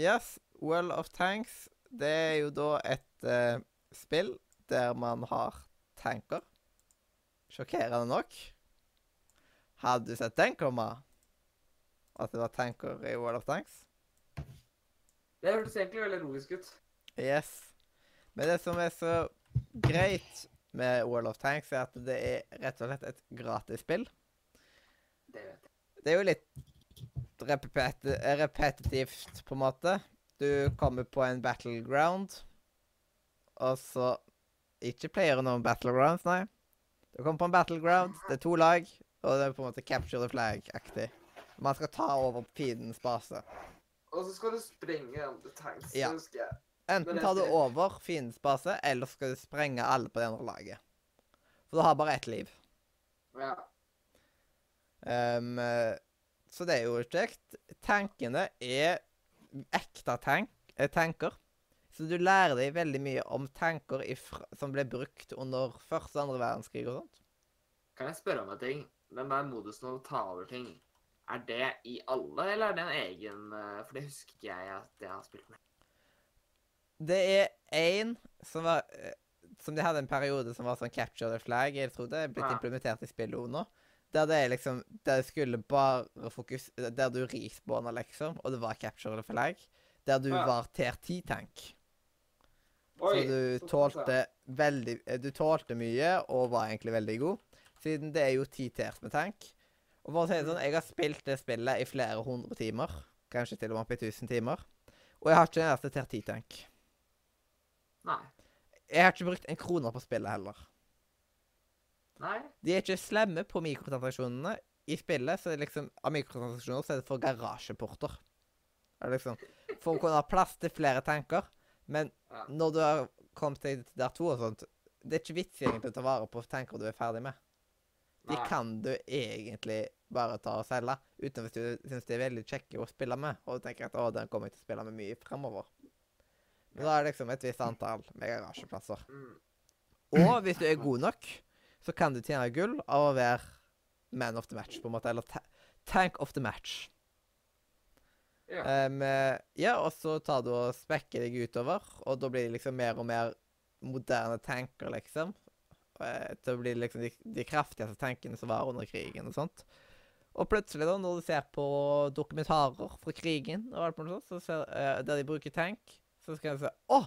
yes, World of Tanks, det er jo da et uh, spill der man har tanker. Sjokkerende nok. Hadde du sett den komme? At det var tanker i World of Tanks? Det hørtes egentlig veldig logisk ut. Yes. Men det som er så greit med World of Tanks, er at det er rett og slett et gratisspill. Det vet jeg. Det er jo litt repet repetitivt, på en måte. Du kommer på en battleground, og så Ikke player noen battlegrounds, nei. Du kommer på en battleground, det er to lag, og det er på en måte capture the flag-aktig. Man skal ta over fiendens base. Og så skal du sprenge andre tanks. Ja. husker jeg. Enten tar du over fiendens base, eller skal du sprenge alle på det andre laget. For du har bare ett liv. Ja. Eh, så det er jo kjekt. Tankene er ekte tank, eh, tanker. Så du lærer deg veldig mye om tanker ifra, som ble brukt under første og andre verdenskrig og sånt. Kan jeg spørre om en ting? Den der modusen å ta over ting, er det i alle, eller er det en egen eh, For det husker ikke jeg at jeg har spilt med. Det er én som var eh, Som de hadde en periode som var sånn capture the flag. Jeg tror det er blitt Ja. implementert i spillet også nå. Der det er liksom Der det skulle bare fokus Der du respawna, liksom, og det var capture the flag. Der du Ja. var T10-tank. Så du tålte veldig eh, Du tålte mye og var egentlig veldig god. Siden det er jo ti tiers med tank. Og for å si det sånn, jeg har spilt det spillet i flere hundre timer. Kanskje til og med opp i 1000 timer. Og jeg har ikke en eneste tier 10-tank. Nei. Jeg har ikke brukt en krone på spillet heller. Nei. De er ikke slemme på mikrotransaksjonene. I spillet så er det liksom, av mikrotransaksjoner så er det for garasjeporter. Det er liksom, For å kunne ha plass til flere tanker. Men Ja. når du har kommet deg til der to og sånt, Det er ikke vits egentlig å ta vare på tanker du er ferdig med. De Nei. kan du egentlig bare ta og selge, uten hvis du syns de er veldig kjekke å spille med, og du tenker at å, den kommer jeg til å spille med mye fremover. Da er det liksom et visst antall med garasjeplasser. Mm. Og hvis du er god nok, så kan du tjene gull av å være man of the match, på en måte. Eller ta tank of the match. Ja. Eh, ja, og så tar du og spekker deg utover, og da blir det liksom mer og mer moderne tanker, liksom. Da Til å bli liksom de, de kraftigste tankene som var under krigen og sånt. Og plutselig, da, når du ser på dokumentarer fra krigen, og alt mulig sånt, så ser, uh, der de bruker tank, så skal jeg se Å!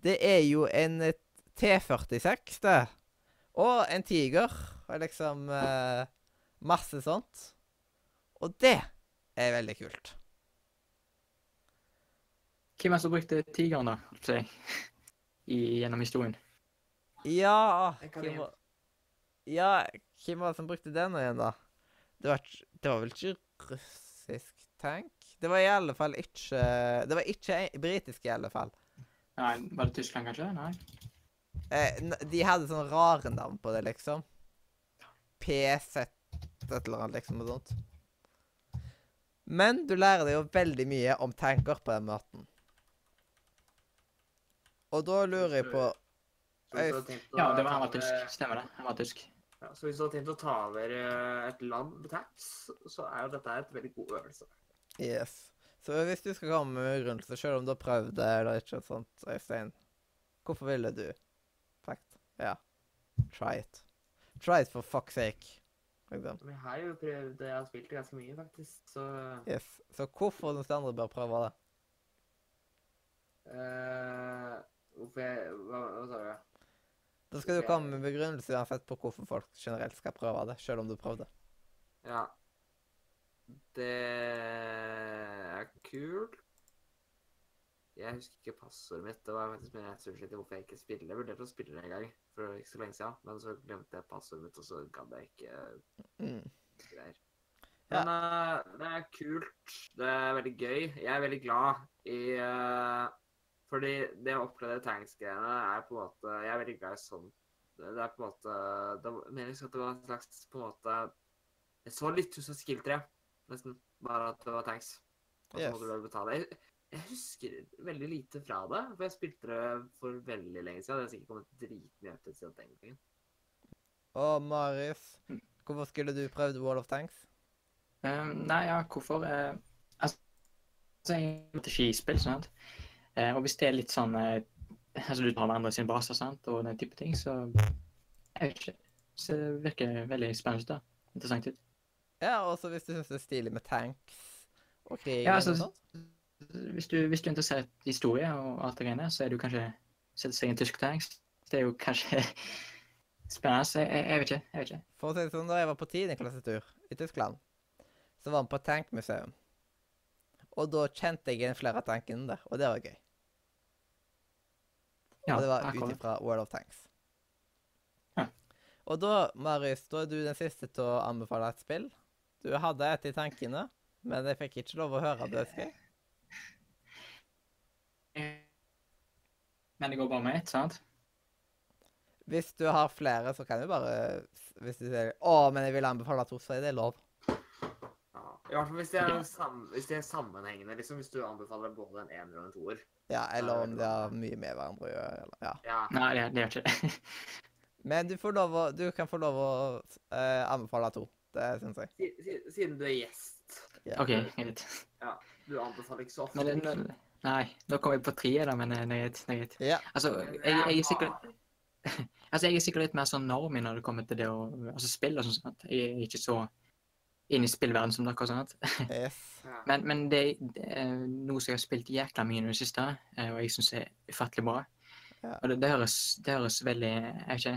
det er jo en eh, T46, det. Og en Tiger. Og liksom eh, Masse sånt. Og det er veldig kult. Hvem er det som brukte tigeren, da? I, gjennom historien? Ja hvem var, Ja, hvem var det som brukte den igjen, da? Det var, det var vel ikke russisk tank? Det var i alle fall ikke Det var ikke britisk, i alle fall. Nei, Var det Tyskland, kanskje? Nei? Eh, de hadde sånne rare navn på det, liksom. PZ et eller annet, liksom, og sånt. Men du lærer deg jo veldig mye om tanker på den måten. Og da lurer jeg på Ja, det var, han var tysk. Stemmer det. Han var tysk. Ja, så hvis du har tenkt å ta over eh, et land med tax, så er jo dette et veldig god øvelse. Yes. Så hvis du skal komme med begrunnelse, selv om du har prøvd det eller ikke, sånt, Øystein, hvorfor ville du? Fact. Ja. Try it. Try it for fuck's sake. Liksom. Men jeg har jo prøvd, jeg har spilt det ganske mye faktisk, så Yes. Så hvorfor syns andre bør prøve det? eh, Hvorfor jeg Hva, hva sa du? Da skal du komme med begrunnelse uansett på hvorfor folk generelt skal prøve det, selv om du prøvde. Ja. Det er kult. Jeg husker ikke passordet mitt. Det var faktisk min research til hvorfor jeg ikke spiller. Jeg vurderte å spille det en gang for ikke så lenge siden, men så glemte jeg passordet mitt, og så gadd jeg ikke Mm. greier. Men uh, det er kult. Det er veldig gøy. Jeg er veldig glad i uh, Fordi det å oppleve tanks-greiene er på en måte Jeg er veldig glad i sånn. Det er på en måte Det mer at det var en slags på en måte Jeg så litt ut som skill 3, nesten. Bare at det var tanks. Og så Yes. måtte du vel betale. Jeg, jeg husker veldig lite fra det, for jeg spilte det for veldig lenge siden. Det har sikkert kommet dritmye ut siden den gangen. Å, Marius, hvorfor skulle du prøvd Wall of Tanks? Um, nei, ja, hvorfor? Uh, altså, jeg er ikke skispill, sant? Uh, og hvis det er litt sånn uh, Altså, du tar hverandre sin base, sant, og den type ting, så Jeg vet ikke. Så det virker veldig spennende da. Interessant ut. Ja, også hvis du syns det er stilig med tanks og krig Ja, og altså, sånt. Hvis du, hvis du er interessert i historie og alt det greiene, så er du kanskje Sette seg i en tysk tanks. Det er jo kanskje spennende. så jeg, jeg vet ikke. Jeg vet ikke. For å si det sånn, da jeg var på tiendeklassetur i Tyskland, så var vi på tankmuseum. Og da kjente jeg igjen flere av tankene der, og det var gøy. Ja, og det var ut ifra World of Tanks. Ja. Og da, Marius, da er du den siste til å anbefale et spill. Du hadde et i tankene, men jeg fikk ikke lov å høre det, husker jeg. Men det går bare med ett, sant? Hvis du har flere, så kan du bare Hvis du sier 'Å, men jeg vil anbefale to', så er det lov. Ja. I hvert fall hvis det er, sam hvis det er sammenhengende, liksom. Hvis du anbefaler både en ener og en toer. Ja, eller om de har mye med hverandre å gjøre. Eller, ja. Ja. Nei, det, det gjør ikke det. Men du, får lov å, du kan få lov å uh, anbefale to. Det syns jeg. Si- si- Siden du er gjest. Ja. OK, greit. Du anbefaler ikke så ofte. Men nei, nå kom jeg på treet, da, men eh, det er greit. er. Ja. Altså, jeg, jeg er sikkert Altså, jeg er sikkert litt mer sånn normy når det kommer til det å altså, spille og sånn. sant? Jeg er ikke så inn i spillverden som dere. sant? Yes. Ja. Men, men det, det er noe som jeg har spilt jækla mye i det siste, eh, og jeg syns er ufattelig bra. Ja. Og det, det, høres, det høres veldig Jeg vet ikke.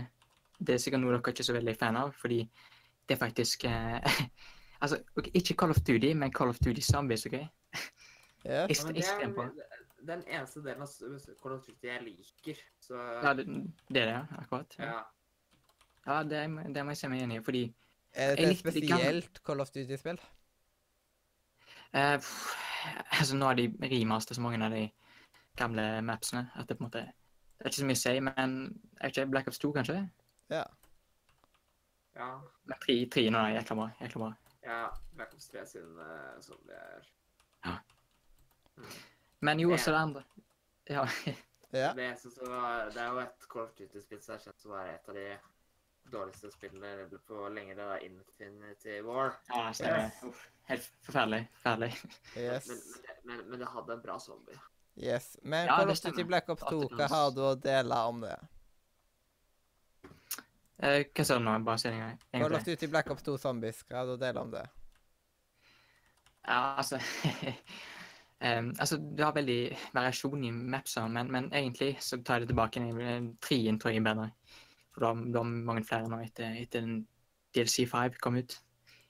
Det er sikkert noe dere ikke er så veldig fan av, fordi det er faktisk eh, Altså, okay, ikke Call of Duty, men Call of Duty Zombies, OK? yes. Ja, Ekst- men det er den eneste delen av Call of Duty jeg liker. Så Ja, det, det er det. Akkurat. Ja, ja. det, det må jeg se meg enig i, fordi Er det Jeg et likte spesielt Call of Duty-spill? eh, Altså, nå har de remaster så mange av de gamle mapsene at det på en måte Det er ikke så mye å si, men er ikke Black Ops 2, kanskje? Ja. Ja. Men 3, 3 nå er jækla Jeg bra. ja Black Ops 3 sin uh, det er Men jo, Ja. også det andre. Ja. Ja. det, jeg synes det, er jo et Call of Duty-spill som er kjent som å være et av de dårligste spillene på lenge. Det er Infinity War. ja stemmer. Yes. helt forferdelig. Forferdelig. Yes. Men, men, men, men det hadde en bra zombie. yes. Men Ja, Call of Duty. Black Ops 2, hva har du å dele om det? Eh, hva sa du nå? Bare si det en gang. en har Call lagt ut i Black Ops 2 Zombies, hva har du å dele om det? Ja, altså Um, Altså, du har veldig variasjon i mapser, men, men egentlig så tar jeg det tilbake. Trien tror jeg er bedre. For du har, mange flere nå etter, etter den DLC 5 kom ut.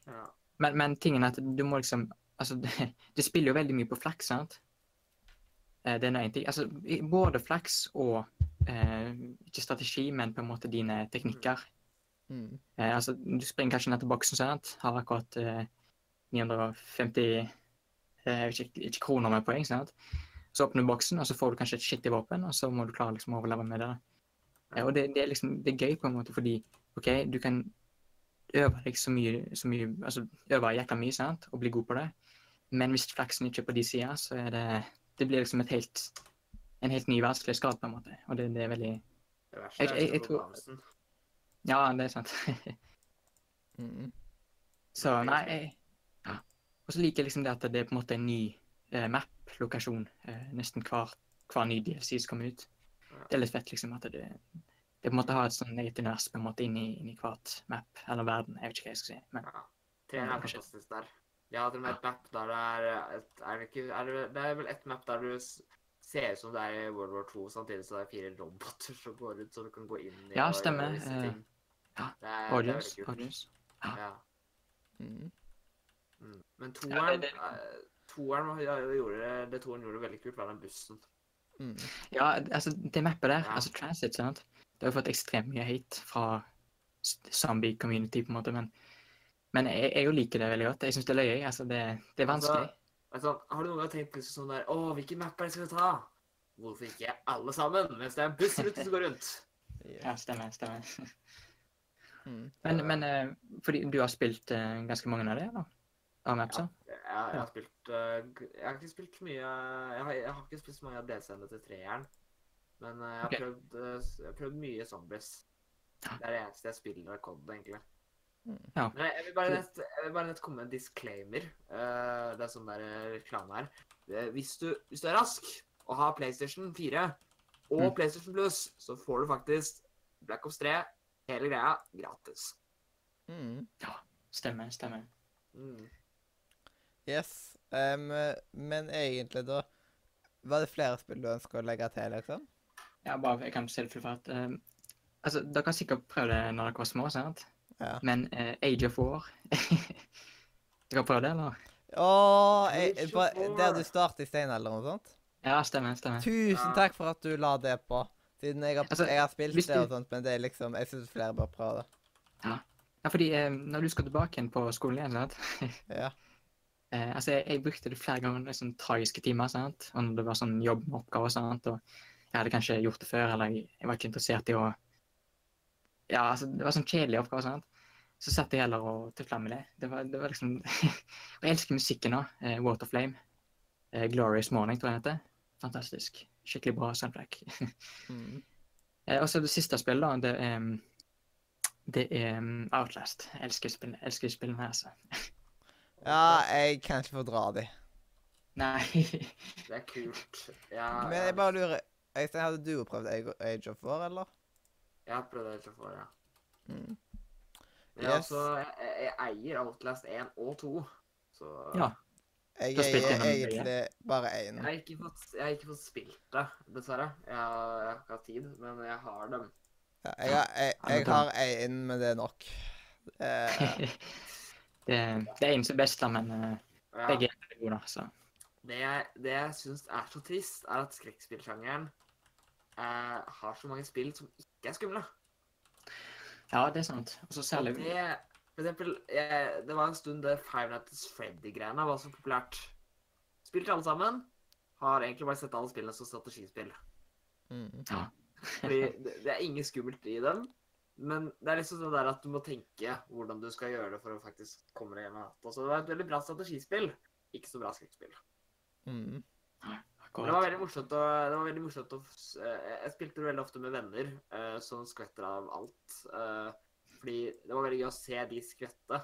Ja. Men, men tingen er at du må liksom Altså, det, det spiller jo veldig mye på flaks, sant? Eh, Det er nå en ting. Altså, både flaks og eh, Ikke strategi, men på en måte dine teknikker. Mm. Eh, altså, du springer kanskje ned til boksen, sant? Har akkurat eh, 950 eh, ikke, ikke kroner med poeng, sant? Så åpner du boksen, og så får du kanskje et skittig våpen, og så må du klare liksom å overleve med det. Eh, og det, det er liksom det er gøy på en måte fordi OK, du kan øve deg så mye, så mye altså øve jækla mye, sant, og bli god på det, men hvis flaksen ikke er på de sida, så er det Det blir liksom et helt en helt ny vanskelighetsgrad, på en måte. Og det, det er veldig Det verste Jeg- er jeg- jeg tror- Ja, det er sant. Mm. Så nei jeg, ja. Og så liker jeg liksom det at det er på en måte en ny eh, map-lokasjon eh, nesten hver, hver ny DLC som kommer ut. Ja. Det er litt fett, liksom, at det, det på en måte har et sånn eget univers på en måte inn i, inn i hvert map, eller verden. Jeg vet ikke hva jeg skal si. Men Ja. Det er fantastisk der. Ja, det til og med et map der det er et, er det, ikke, er det, det er vel et map der du ser ut som det er World War 2, samtidig som det er fire roboter som går ut, så du kan gå inn i Ja, stemmer. Eh, ja. Det er, det er audience, audience. Ja. Mm. Mm. Men Ja, toeren, det- det- eh, toeren gjorde, det toeren gjorde veldig kult, var den bussen. Mm. Ja, altså, det mappet der, Ja. altså Transit, sant? det har fått ekstremt mye hate fra zombie-community, på en måte, men, men jeg, jeg liker det veldig godt. Jeg syns det er løye. Altså, det, det er vanskelig. Altså, har du noen gang tenkt liksom sånn der Å, hvilken Mac er det skal vi ta? Hvorfor ikke alle sammen, mens det er en bussrute som går rundt? Ja, stemmer. stemmer. Mm. Men, men eh, fordi du har spilt eh, ganske mange av det, da? Av mapsa? Jeg, jeg har spilt eh, Jeg har ikke spilt mye Jeg har, jeg har ikke spilt så mange av delseendene til treeren. Men jeg, har okay. prøvd, jeg har prøvd mye zombies. Det er det eneste jeg spiller av COD, egentlig. Ja. Nei, jeg, vil bare nett, jeg vil bare nett komme med en disclaimer. Uh, det er sånn der eh, reklame her. Eh, hvis, du, hvis du er rask og har PlayStation 4 og Mm. PlayStation Plus, så får du faktisk Black Ops 3, hele greia, gratis. Mm. Stemmer, stemmer. Mm. Yes. Um, men egentlig, da Var det flere spill du ønsker å legge til, liksom? Ja, bare jeg kan selvfølgelig for at Um, altså, dere har sikkert prøvd det når dere var små, sant? Ja. Men uh, Age of War Du kan prøve det, eller? Å, jeg, der du starter i steinalderen og sånt? Ja, stemmer. stemmer. Tusen Ja. takk for at du la det på. Siden jeg har, Altså, jeg har spilt det og sånt, men det er liksom Jeg syns flere bør prøve det. Ja, fordi eh, når du skal tilbake igjen på skolen igjen, sant? Ja. Eh, altså, jeg, jeg brukte det flere ganger i sånne tragiske timer, sant? Og når det var sånn jobb med oppgaver, sant? Og jeg hadde kanskje gjort det før, eller jeg, jeg var ikke interessert i å Ja, altså, det var sånn kjedelige oppgaver, Sånn, Så satt jeg heller og tøfla med det. Det var, det var liksom Og jeg elsker musikken òg. Eh, Waterflame. Eh, Glorious Morning, tror jeg det heter. Fantastisk. Skikkelig bra soundtrack. Mm. Eh, og så det siste spillet, da, det um, det er um, Outlast. Jeg elsker spillene, elsker spillene her, altså. ja, jeg kan ikke fordra de. Nei. Det er kult. Ja, Men jeg bare lurer Øystein, hadde du prøvd Age of War, eller? Jeg har prøvd det før, ja. Mm. Men Yes. altså, jeg, jeg, jeg eier Outlast 1 og 2, så Ja. Jeg er det, egentlig bare én. Jeg har ikke fått, jeg har ikke fått spilt det, dessverre. Jeg har, jeg har ikke hatt tid, men jeg har dem. Ja, jeg, har- jeg, men jeg har én, men det er nok. Eh, det, det er én som er best, da, men eh, Ja. begge er gode. Så. Det, jeg- det jeg syns er så trist, er at skrekkspillsjangeren eh, har så mange spill som ikke er skumle. Ja, det er sant. Og så Og særlig det, for eksempel, jeg, det var en stund det Five Nights Freddy-greiene var så populært. Spilt alle sammen. Har egentlig bare sett alle spillene som strategispill. mm. Fordi det, det er ingen skummelt i dem. Men det er liksom sånn der at du må tenke hvordan du skal gjøre det for å faktisk komme deg hjem. Så det var et veldig bra strategispill. Ikke så bra skrekkspill. Mm. Men det var veldig morsomt å, det var veldig morsomt å eh, Jeg spilte det veldig ofte med venner uh, som skvetter av alt. Uh, fordi det var veldig gøy å se de skvette.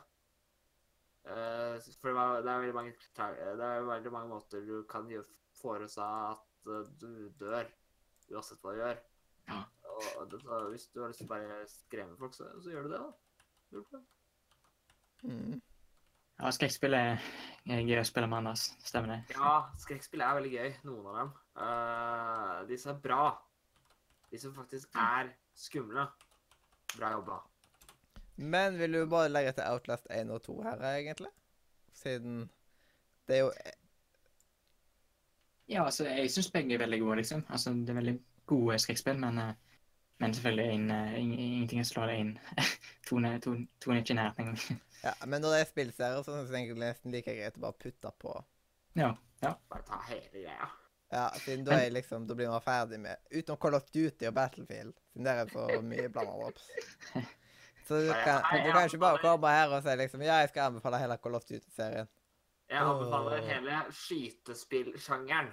Uh, for det, var, det, er mange, det er veldig mange måter du kan forårsake at du dør, uansett hva du gjør. Ja. Og det, så hvis du har lyst til å bare skremme folk, så, så gjør du det, da. Gjør du det? Mm. Ja, skrekkspill er gøy å spille med Anders. Stemmer det? Ja, skrekkspill er veldig gøy, noen av dem. Uh, de som er bra. De som faktisk er skumle. Bra jobba. Men vil du bare legge til Outlast 1 og 2 her, egentlig? Siden det er jo Ja, altså, jeg syns begge er veldig gode, liksom. Altså, det er veldig gode skrekkspill, men, eh, men selvfølgelig en, eh, ingenting slår det inn. Tone, er to, to er ikke i nærheten engang. Ja, men når det er spillserier, så syns jeg nesten like greit å bare putte på. Ja. ja. Bare ta hele greia. Ja, siden da, er liksom, da blir man ferdig med Utenom Call of Duty og Battlefield, siden der er så mye blanda opp. Så du kan, du kan ikke bare komme her og si liksom Ja, jeg skal anbefale hele Call of Duty-serien. Jeg anbefaler hele skytespillsjangeren.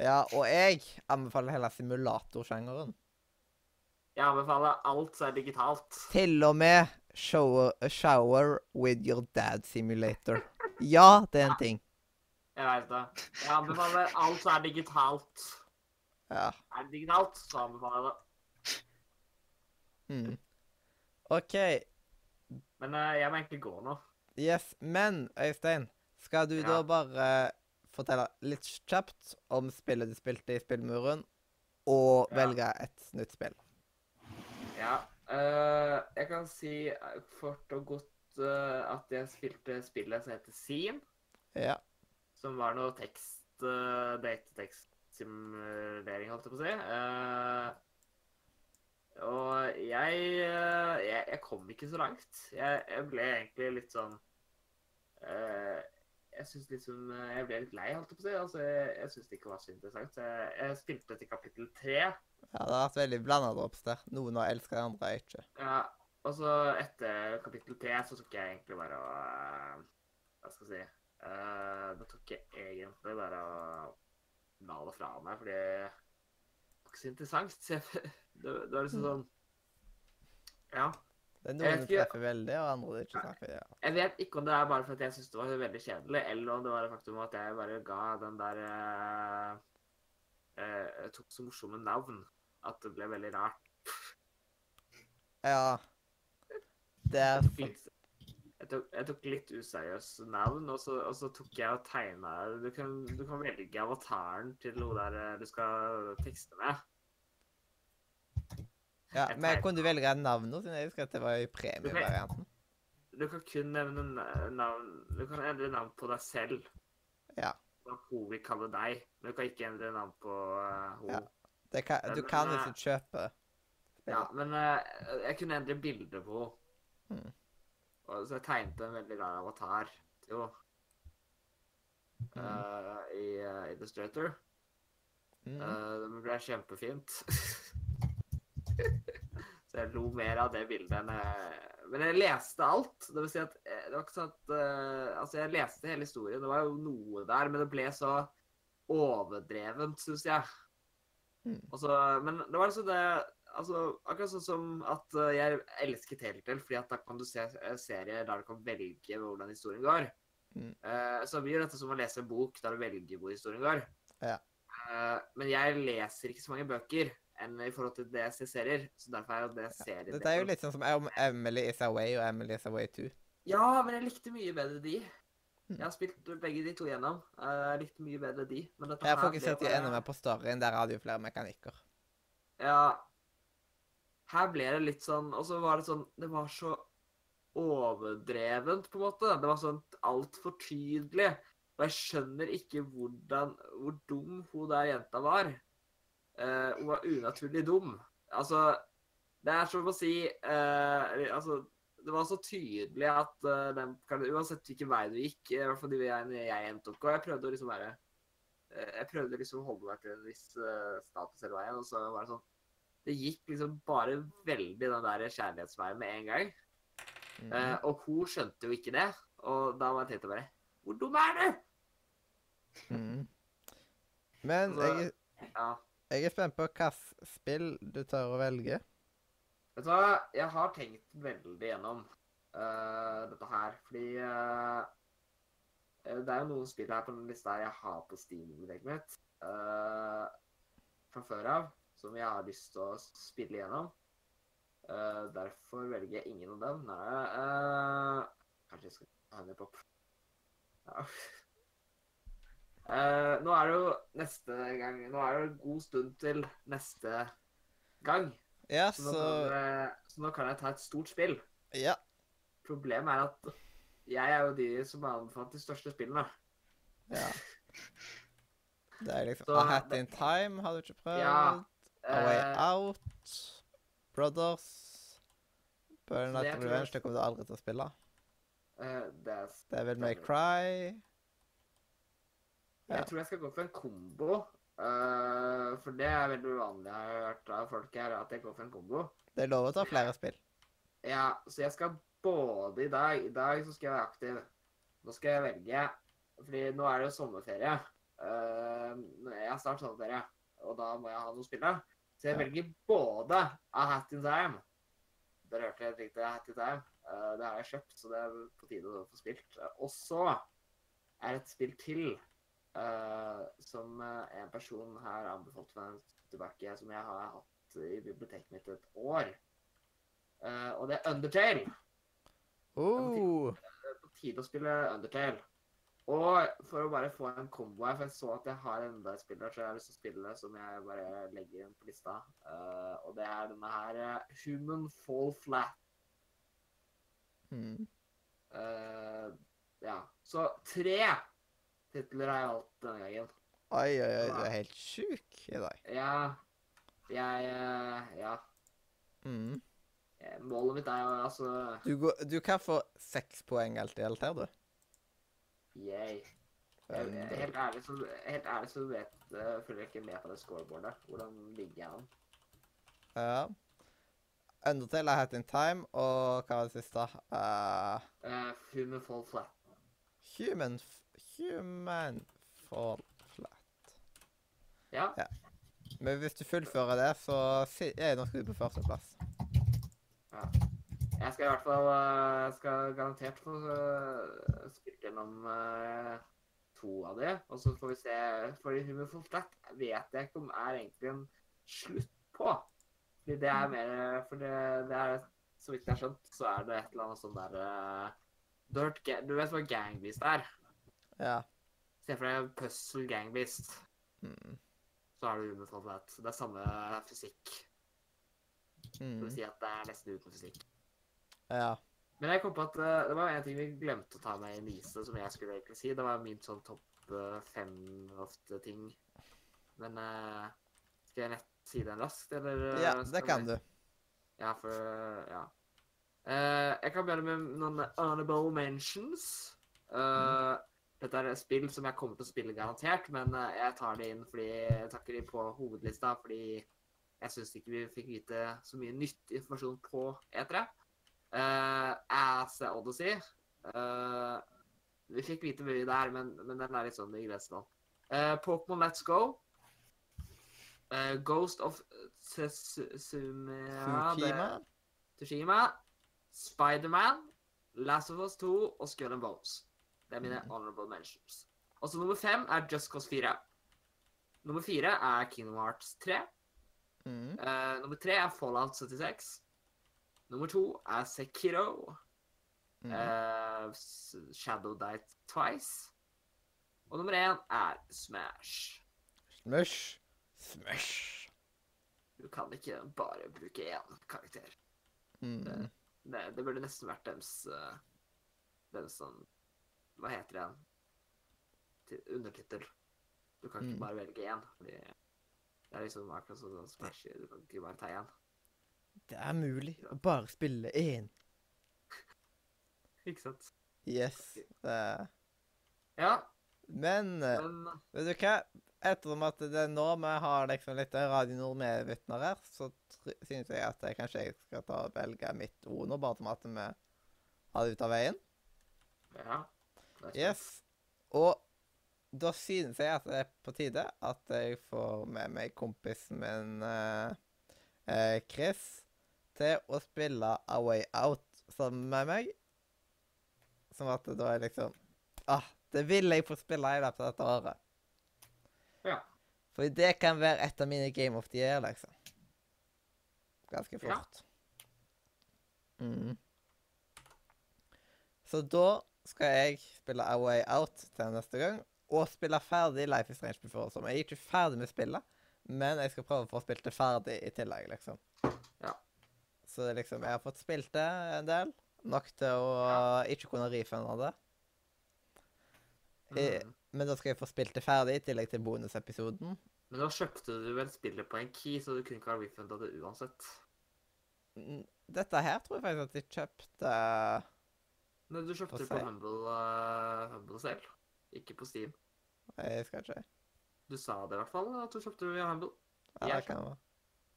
Ja, og jeg anbefaler hele simulatorsjangeren. Jeg anbefaler alt som er digitalt. Til og med shower, shower with your dad simulator. Ja, det er en ting. Jeg vet det. Jeg anbefaler alt som er digitalt. Ja. Er det digitalt, så anbefaler jeg det. Mm. OK. Men uh, jeg må egentlig gå nå. Yes, men Øystein, skal du Ja. da bare fortelle litt kjapt om spillet du spilte i Spillmuren, og Ja. velge et nytt spill? Ja. Uh, jeg kan si fort og godt uh, at jeg spilte spillet som heter Scene. Ja. Som var noe tekst uh, Datetekstsimulering, holdt jeg på å si. Uh, og jeg, eh, jeg Jeg kom ikke så langt. Jeg, jeg ble egentlig litt sånn eh, Jeg syns liksom eh, Jeg ble litt lei, holdt jeg på å si. Altså, jeg jeg syns det ikke var så interessant. Så jeg, jeg spilte til kapittel tre. Ja, det har vært veldig blanda drops der. Noen har elska, andre har ikke. Ja, og så etter kapittel tre så tok jeg egentlig bare å eh, Hva skal jeg si uh, Da tok jeg egentlig bare å la det fra meg, fordi det var ikke så interessant. Så jeg, det, det var liksom sånn Ja. Det er noen som treffer veldig, og andre ikke treffer. Ja. Jeg vet ikke om det er bare fordi jeg syntes det var veldig kjedelig, eller om det var det faktum at jeg bare ga den der uh, uh, tok så morsomme navn at det ble veldig rart. ja. Det er Litt, jeg, tok, jeg tok litt useriøse navn, og så, og så tok jeg og tegna du kan, du kan velge avataren til noe der eh, du skal tekste med. Ja, Jeg men kunne du velge navn nå, siden jeg husker at det var i premievarianten? Du kan kun nevne navn Du kan endre navn på deg selv. Ja. Hva hun vil kalle deg. Men du kan ikke endre navn på uh, hun. Ja. Det kan, du Men, kan ikke kjøpe. Ja, men uh, jeg kunne endre bilde på henne. Mm. Så jeg tegnet en veldig rar avatar til henne Mm. Uh, i uh, Illustrator. Mm. Eh, det ble kjempefint. så jeg lo mer av det bildet enn jeg Men jeg leste alt. Det vil si at eh, det var ikke sånn at eh, Altså, jeg leste hele historien. Det var jo noe der, men det ble så overdrevent, syns jeg. Mm. Men det var altså det Altså, akkurat sånn som at eh, jeg elsker Telltale, fordi at da kan du se eh, serier der du kan velge hvordan historien går. Mm. Uh, så blir dette som å lese en bok der du velger hvor historien går. Ja. Uh, men jeg leser ikke så mange bøker enn i forhold til det jeg ser serier. Så derfor er jo det serien Dette er jo litt sånn som om Emily is away og Emily is away 2. Ja, men jeg likte mye bedre de. Jeg har spilt begge de to gjennom. Eh, Jeg likte mye bedre de. Men Jeg har fokusert ble enda mer på storyen. Der hadde jo flere mekanikker. Ja. Her ble det litt sånn Og så var det sånn Det var så overdrevent, på en måte. Det var sånn altfor tydelig. Og jeg skjønner ikke hvordan Hvor dum hun der jenta var. Uh, hun var unaturlig dum. Altså Det er som å si uh, Altså det var så tydelig at uh, den, kan- uansett hvilken vei du gikk, i hvert fall de veiene jeg endte opp på Jeg prøvde å liksom være eh, Jeg prøvde liksom å holde meg til en viss eh, status hele veien, og så var det sånn det gikk liksom bare veldig den der kjærlighetsveien med en gang. Mm. Uh, og hun skjønte jo ikke det. Og da var jeg tenkte bare Hvor dum er du?! Mm. Men Så- jeg, Ja. jeg er spent på hvilket spill du tør å velge. Vet du hva? Jeg har tenkt veldig gjennom uh, dette her, fordi eh, Det er jo noen spill her på den lista jeg har på Steam-biblioteket mitt uh, fra før av, som jeg har lyst til å spille gjennom. Uh, derfor velger jeg ingen av dem. Nei, uh, kanskje jeg skal ha en pop. Ja. Uh, nå er det jo neste gang Nå er det en god stund til neste gang. Ja, Så nå, så jeg- så nå kan jeg ta et stort spill. Ja. Problemet er at jeg er jo de som har anbefalt de største spillene. ja. Det er liksom Så A Hat in Time har du ikke prøvd. Ja, A Way Eh, Out. Brothers. Burnout Night of Revenge, det kommer du aldri til å spille. Uh, det er, Devil May. Cry. jeg Ja. tror jeg skal gå for en kombo. Eh, for det er veldig uvanlig jeg har hørt av folk her, at jeg går for en kombo. Det er lov å ta flere spill. Ja, så jeg skal både i dag I dag så skal jeg være aktiv. Nå skal jeg velge Fordi nå er det jo sommerferie. Uh, jeg har snart sommerferie, og da må jeg ha noe å spille. Så jeg Ja. velger både A Hat in Time Dere hørte helt riktig. A Hat in Time. Uh, det har jeg kjøpt, så det er på tide å få spilt. Og så er det et spill til eh, som eh, en person her anbefalte meg tilbake, som jeg har hatt i biblioteket mitt et år. Uh, og det er Undertale. Oh, Det er på tide å spille Undertale. Og for å bare få en kombo her, for jeg så at jeg har enda et spill der, så jeg har lyst til å spille som jeg bare legger inn på lista. Og det er denne her Human Fall Flat. Mm. Ja. Så tre titler har jeg valgt denne gangen. Oi, oi, oi, du er helt sjuk i dag. Ja, jeg eh, Ja. Mm. Eh, Målet mitt er jo altså Du, går, du kan få seks poeng alt i alt her, du. Yay. Jeg, helt ærlig så, helt ærlig så vet, uh, følger jeg ikke med på det scoreboardet. Hvordan ligger jeg an? Ja. Undertale er hatt in time, og hva var det siste? Uh, Uh, Human Fall Flat. human Human fall flat. Ja. Men hvis du fullfører det, så er er skal du på førsteplass. Jeg skal i hvert fall jeg skal garantert få uh, spilt gjennom uh, to av de. Og så får vi se. For Human Fall Flat vet jeg ikke om er egentlig en slutt på. Fordi det er mer For det, det er Så vidt jeg har skjønt, så er det et eller annet sånn der uh, Dirt Du vet hva gangbeast er? Ja. Se for deg Puzzle Gangbeast. Mm. Så har du Fall Flat. Det er samme fysikk. Mm. Skal vi si at det er nesten uten fysikk. Ja. Men jeg kom på at eh, det var en ting vi glemte å ta med i Nise, som jeg skulle egentlig si. Det var min sånn topp eh, fem ofte ting. Men uh, skal jeg nett si den raskt, eller? ja, det kan du. Ja, for Ja. Uh, jeg kan begynne med noen honorable mentions. Eh, Dette er et spill som jeg kommer til å spille garantert, men eh, jeg tar det inn fordi jeg takker de på hovedlista fordi jeg syns ikke vi fikk vite så mye nyttig informasjon på E3. Uh, As Odyssey. uh, vi fikk vite mye der, men, men den er litt sånn i grenseland. Uh, Pokémon Let's Go. Uh, Ghost of Tsushima. Spiderman. Last of Us 2 og Skull and Bones. Det er mine honorable mentions. Og så nummer fem er Just Cause 4. Nummer fire er Kingdom Hearts 3. Mm. Uh, nummer tre er Fallout 76. Nummer to er Sekiro. Mm. Uh, Shadow Die Twice. Og nummer én er Smash. Smash. Smash. Du kan ikke bare bruke én karakter. Mm. Det, det, det burde nesten vært deres uh, Deres sånn Hva heter det? Ti- Undertittel. Du kan ikke Mm. bare velge én, fordi det er liksom akkurat sånn Smash. Du kan ikke bare ta én. Det er mulig å bare spille én. Ikke sant? Yes. Eh, Ja, men eh, men vet du hva? ettersom at det er nå vi har liksom litt Radio Nord-med-vitner her, så synes jeg at jeg kanskje jeg skal ta og velge mitt ord nå, bare som at vi har det ut av veien. Ja. Yes. Og da synes jeg at det er på tide at jeg får med meg kompisen min eh, eh, Chris til å spille A Way Out sammen med meg. Som at da er liksom Ah, det vil jeg få spille i løpet av dette året. Ja. For det kan være et av mine Game of the Year, liksom. Ganske Ja. fort. Mm. Så da skal jeg spille A Way Out til neste gang, og spille ferdig Life is Strange Before. Som jeg er ikke ferdig med spillet, men jeg skal prøve å få spilt det ferdig i tillegg, liksom. Ja. Så det liksom, jeg har fått spilt det en del. Nok til å ikke kunne refunde det. I, Mm. Men da skal jeg få spilt det ferdig, i tillegg til bonusepisoden. Men da kjøpte du vel spillet på en key, så du kunne ikke ha refunda det uansett. Dette her tror jeg faktisk at jeg kjøpte Men du kjøpte på, på. Humble, uh, Humble selv, ikke på Steam. Jeg skal ikke Du sa det i hvert fall, at du kjøpte via Humble. Ja, Jeg være.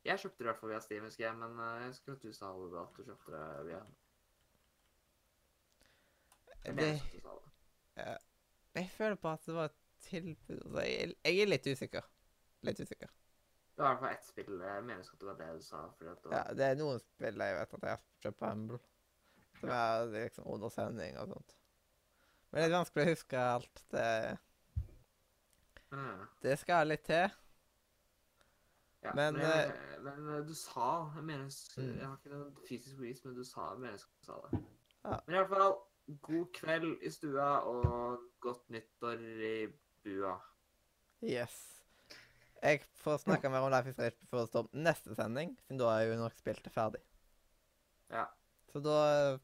Jeg kjøpte det i hvert fall via Steam, husker jeg, men uh, jeg husker at du sa det da, at du kjøpte det via Humble. Jeg mener Det, det. jeg føler på at det var et tilbud altså, jeg, jeg er litt usikker. Litt usikker. Det var i hvert fall ett spill. Jeg mener ikke at det var det du sa. fordi at det Ja, det er noen spill jeg vet at jeg har kjøpt på Humble. Er liksom under sending og sånt. Men det er vanskelig å huske alt. Det, Mm. det skal litt til. Ja, Men, men, men eh, du sa Jeg mener Mm. Jeg har ikke noen fysisk bevis, men du sa jeg mener du sa det. Ja. Men i hvert fall god kveld i stua og godt nyttår i bua. Yes. Jeg får snakke mer om Life is Strange før det står neste sending, siden da er jo nok spilt ferdig. Ja. Så da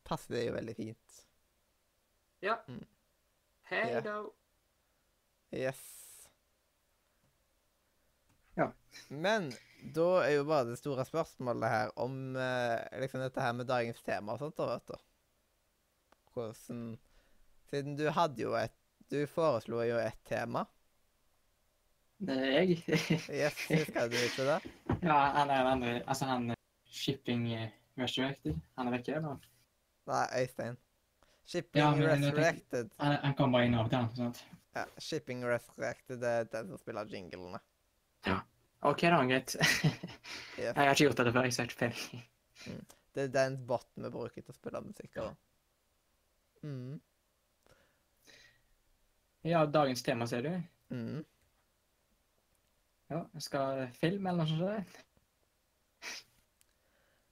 passer det jo veldig fint. Ja. Mm. Hei Ja. da. Yes. Ja. Men da er jo bare det store spørsmålet her om eh, liksom dette her med dagens tema og sånt, da, vet du. Hvordan Siden du hadde jo et Du foreslo jo et tema. Det er jeg. Yes, husker du ikke det? ja, han er den andre Altså, han Shipping eh, Resurrected. Han er vekke, eller? Nei, Øystein. Shipping Ja, men Resurrected. Han, han kom bare inn av til, sant? Ja, Shipping Resurrected det er den som spiller jinglene. Ja. OK, da. Greit. Jeg har ikke gjort dette før. Jeg ser ikke peiling. Det er den botten vi bruker til å spille musikk. av. Mm. Ja, dagens tema, ser du. Mm. Ja, skal film eller noe sånt.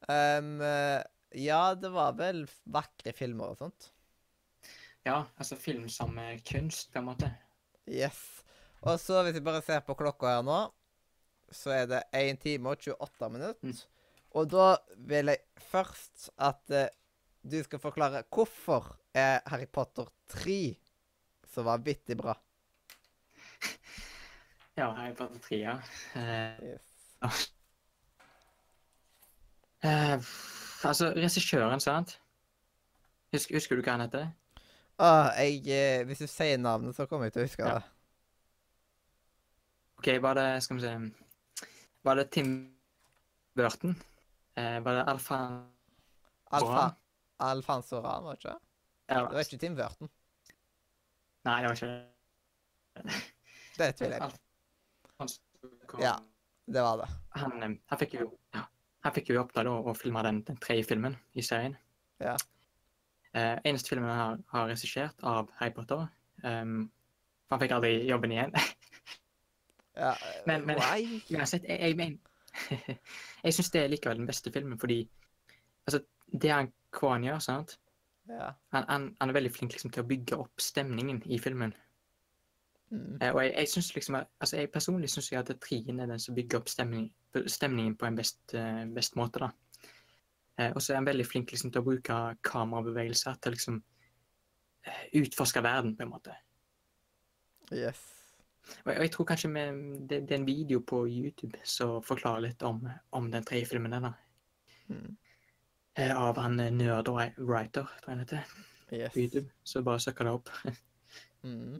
Um, ja, det var vel vakre filmer og sånt. Ja, altså film som kunst, på en måte. Yes. Og så hvis vi bare ser på klokka her nå, så er det 1 time og 28 minutter. Mm. Og da vil jeg først at uh, du skal forklare hvorfor er Harry Potter 3 så vanvittig bra. Ja, Harry Potter 3, ja. Uh, Yes. Eh, altså, regissøren, sant? Husker, husker du hva han heter? Ah, jeg, eh, hvis du sier navnet, så kommer jeg til å huske Ja. det. OK, var det Skal vi se Var det Tim Burton? Eh, var det Alfan... Alfa, Ran? Alfonso Ran, var det ikke? Ja, Det var ikke Tim Burton. Nei, det var ikke det. Det tviler jeg på. Ja. Det var det. Han, eh, han fikk jo ja, han fikk jo i oppdrag å filme den, den tredje filmen i serien. Ja. Uh, eneste filmen han har, har regissert av Harry Potter. Um, han fikk aldri jobben igjen. Ja, Men- men- why? Uansett, jeg, jeg mener Jeg syns det er likevel den beste filmen, fordi altså, det han Kwan gjør, sant Ja. han, han, han er veldig flink liksom, til å bygge opp stemningen i filmen. Mm. Eh, og jeg, jeg synes liksom altså jeg personlig syns at trien er den som bygger opp stemning, stemningen på en best, eh, best måte. da. Eh, og så er han veldig flink liksom, til å bruke kamerabevegelser til liksom utforske verden, på en måte. Yes. Og jeg, og jeg tror kanskje med, det, det er en video på YouTube som forklarer litt om, om den tredje filmen. der, da. Mm. Av han Nerd Writer, tror jeg han heter, Yes. på YouTube. Så bare søk det opp. Mm.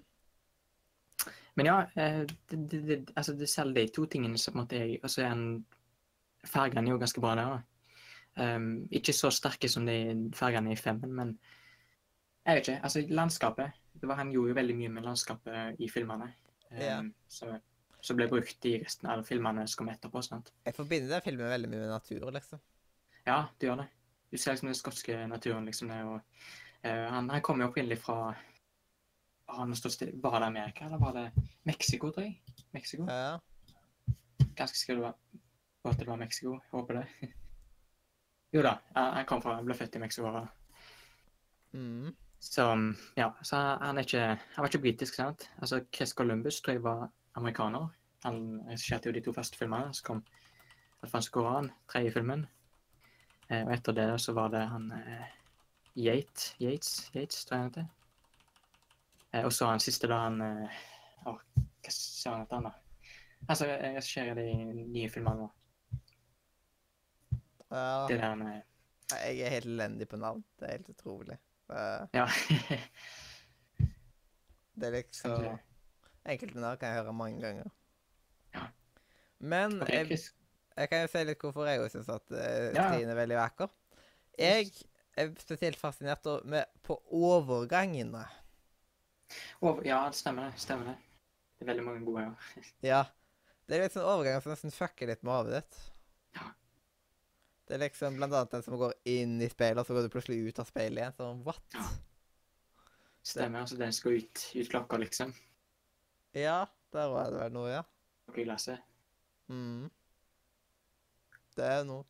Men ja, eh, det, det, det, altså det selv de to tingene som på en måte jeg Og så er en Fargene er jo ganske bra der, òg. Um, ikke så sterke som de fergene i femmen, men jeg vet ikke. Altså, landskapet det var, Han gjorde jo veldig mye med landskapet i filmene. Um, Ja. så, som ble brukt i resten av filmene som kom etterpå. sant? Jeg forbinder den filmen veldig mye med natur, liksom. Ja, du gjør det. Du ser liksom den skotske naturen, liksom. Det, og, uh, han, han kom jo opprinnelig fra nå står stille. Var det Amerika, eller var det Mexico, tror jeg? Mexico? Ja. Ganske sikker var, på at det var Mexico. Jeg håper det. jo da, han kom fra, ble født i Mexico. Mm. Så ja, så han er ikke Han var ikke britisk, sant? Altså, Chris Columbus tror jeg var amerikaner. Han regisserte jo de to første filmene. Så kom Alfonso Coran, tredje filmen. Eh, og etter det så var det han eh, Yates, Yates, Yates, tror jeg han heter. Eh, og så han siste da han eh, oh, hva sa han etter, da? Altså, jeg regisserer de nye filmene nå. ja. Det der eh, Jeg er helt elendig på navn. Det er helt utrolig. Uh, Ja. Det er liksom Enkelte navn kan jeg høre mange ganger. Ja. Men jeg, jeg kan jo si litt hvorfor jeg også syns at uh, Ja. er veldig vakker. Jeg er spesielt fascinert med, på overgangene. Ja, det stemmer det. Stemmer det. Det er veldig mange gode, ja. Ja. Det er litt sånn overganger som nesten fucker litt med hodet ditt. Ja. Det er liksom blant annet den som går inn i speilet, og så går du plutselig ut av speilet igjen. Sånn, what? Ja. Stemmer. Altså, den skal ut, ut klokka, liksom. Ja, der var det vel noe, ja. Klokka i glasset. Mm. Det er noe.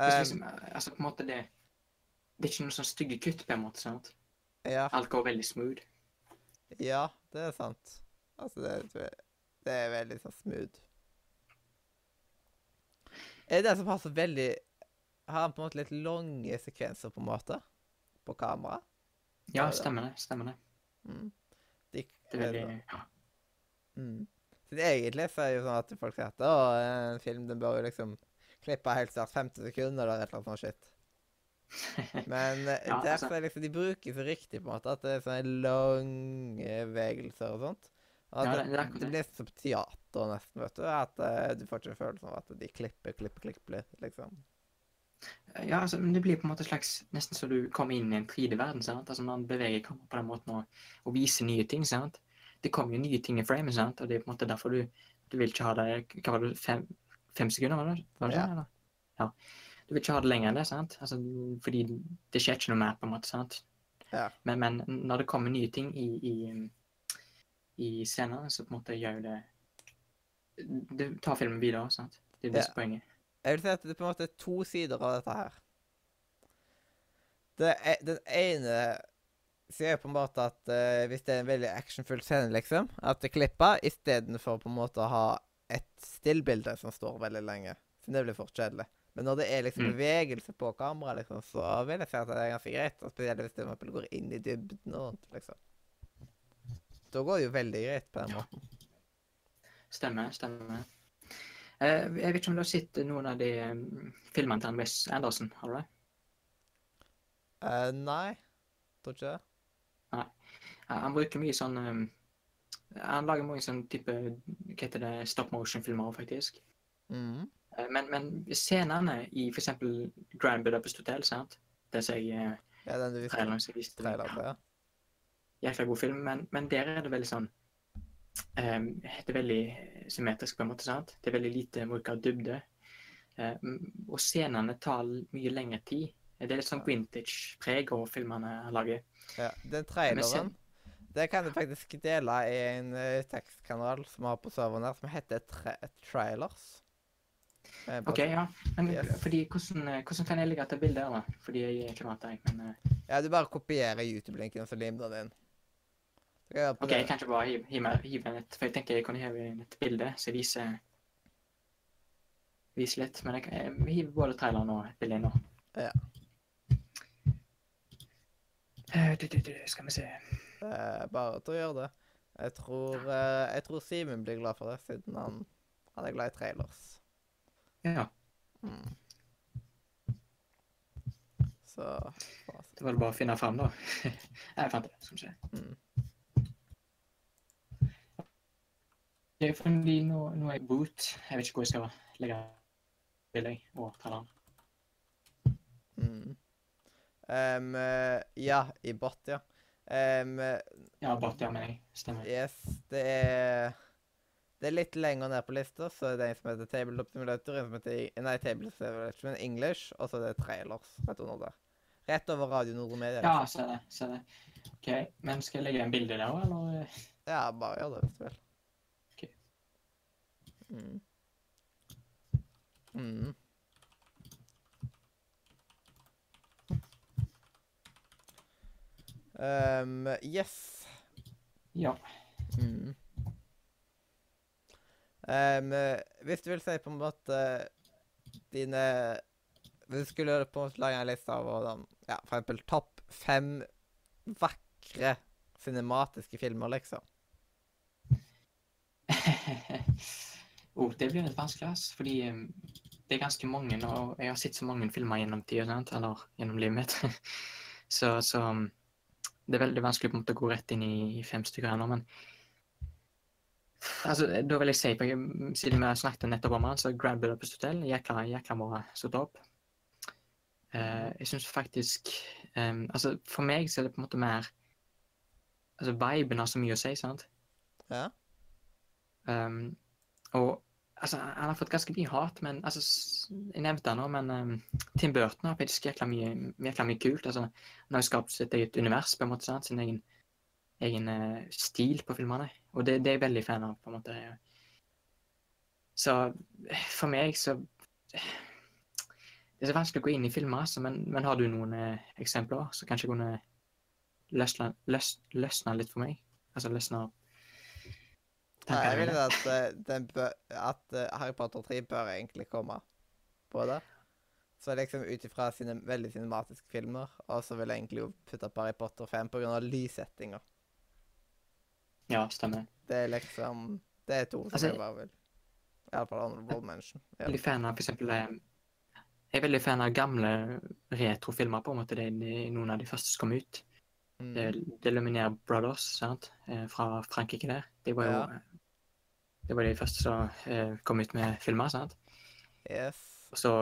Er Um, liksom, altså, på en måte det Det er ikke noen sånn stygge kutt, på en måte. sant? Ja, Alt går veldig smooth. ja, det er sant. Altså, det, det er veldig sånn smooth. Er det den som har så veldig Har han på en måte litt lange sekvenser, på en måte? På kamera? Ja, stemmer det. Stemmer det. Mm. De, Det er veldig ja. Mm. Så det egentlig så er det jo sånn at folk sier at å, en film den bør jo liksom klippe helt snart 50 sekunder eller et eller annet sånt shit. Men eh, Ja, derfor altså- liksom, de bruker så riktig på en måte at det er sånne lange bevegelser og sånt. At Ja, det, det- det det blir som teater nesten, vet du. At uh, du får ikke følelsen av at de klipper, klipper, klipper litt, liksom. Ja, altså, men det blir på en måte slags Nesten så du kommer inn i en 3D-verden. sant? Altså, Man beveger kamera på den måten og, og viser nye ting. sant? Det kommer jo nye ting i framen, sant? og det er på en måte derfor du, du vil ikke ha det Hva var det, fem, fem sekunder? var det, var det Ja. sånn, eller? ja. Du vil ikke ha det lenger enn det, sant? Altså, fordi det skjer ikke noe mer, på en måte. sant? Ja. Men, men når det kommer nye ting i, i, i scenene, så på en måte gjør det Det tar filmen videre. sant? Det er det Ja. poenget. Jeg vil si at det er på en måte to sider av dette her. Det er, den ene sier på en måte at uh, hvis det er en veldig actionfull scene, liksom, at det klipper istedenfor på en måte å ha et stillbilde som står veldig lenge. Så det blir fort kjedelig. Men når det er liksom Mm. bevegelse på kamera, liksom, så vil jeg si at det er ganske greit. Og spesielt hvis det går inn i dybden og sånt, liksom. Da går det jo veldig greit på den Ja. måten. Stemmer, stemmer. Eh, jeg vet ikke om du har sett noen av de um, filmene til Wes Anderson? Har du det? Uh, nei, tror ikke det. Nei. han bruker mye sånn um, Han lager mange sånn type Hva heter det? Stop motion-filmer, faktisk. Mhm. Eh, men, men scenene i f.eks. Grand Budapest Hotel, sant? Det som jeg eh, Ja, den du viste traileren viste trailer på, ja. Jækla god film, men, men der er det veldig sånn um, Det er veldig symmetrisk, på en måte. sant? Det er veldig lite bruk av dybde. Um, og scenene tar mye lengre tid. Det er litt sånn vintage-preg over filmene han lager. Ja, den traileren, det kan du faktisk dele i en uh, tekstkanal som vi har på serveren her, som heter tra Trailers. Eh, OK, ja. Men Yes. fordi, hvordan, eh, hvordan kan jeg legge til bildet her, da? Fordi jeg er klimat, vant. Men uh... Ja, du bare kopierer YouTube-linken og så limer den inn. Jeg OK, jeg kan ikke bare hive, hive, hive et For jeg tenker jeg kan hive inn et bilde som viser Viser litt. Men jeg, jeg hiver både traileren og et bilde inn nå. Ja. Uh, du, du, du, skal vi se uh, bare til å gjøre det. Jeg tror, uh, jeg tror Simen blir glad for det, siden han, han er glad i trailers. Ja. Mm. Så Det var det bare å finne fram, da. jeg fant det, skal vi se. mm. Det er fordi nå, nå er jeg boot. Jeg vet ikke hvor jeg skal legge bildet og ta. Mm. Em, eh, ja, i bot, ja. Um, Ja, bot, ja, mener jeg stemmer. yes, det er Det er litt lenger ned på lista, så det er en som heter Table Simulator, en som heter Nei, Table Simulation English, og så er det trailers rett under der. Rett over Radio Nordre Media. Ja, se det. ser det. OK. Men skal jeg legge en bilde der òg, eller? Ja, bare gjør det hvis du vil. Ok. Mm. Mm. Um, yes. Ja. Mm. Um, hvis du vil si på en måte dine Hvis du skulle på en måte lage en liste av hvordan, ja, for eksempel topp fem vakre cinematiske filmer, liksom. oh, det blir litt vanskelig, ass. Fordi um, det er ganske mange, og jeg har sett så mange filmer gjennom tida, eller gjennom livet mitt. så, så um, det er veldig vanskelig på en måte å gå rett inn i, fem stykker ennå, men Altså, da vil jeg si, på, siden vi snakket nettopp om han, så Grand Budapest Hotel, jækla, jækla ha satt opp. Uh, jeg syns faktisk um, Altså, for meg så er det på en måte mer Altså, viben har så mye å si, sant? Ja. Um, og altså, han har fått ganske mye hat, men altså, jeg nevnte han nå, men um, Tim Burton har faktisk jækla mye, jækla mye kult. altså, Han har jo skapt sitt eget univers, på en måte, sant? sin egen, egen uh, stil på filmene. Og det, det er jeg veldig fan av, på en måte. Så for meg så Det er så vanskelig å gå inn i filmer, altså, men, men har du noen eh, eksempler som kanskje kunne løsne, løs, løsne litt for meg? Altså løsne Nei, jeg vil at, eh, den bør, at eh, Harry Potter 3 bør egentlig komme på det. Så liksom ut ifra sine veldig cinematiske filmer, og så vil jeg egentlig putte på Harry Potter 5 pga. lyssettinga. Ja, stemmer. Det er liksom Det er to som Altså, jeg bare vil Iallfall honorable mention. Ja. veldig fan av for eksempel eh, Jeg er veldig fan av gamle retrofilmer, på en måte. Det er noen av de første som kom ut. Mm. Det, det Luminaire Brothers sant? Eh, fra Frankrike der. De var jo Ja. Det var de første som eh, kom ut med filmer. sant? Yes. Og så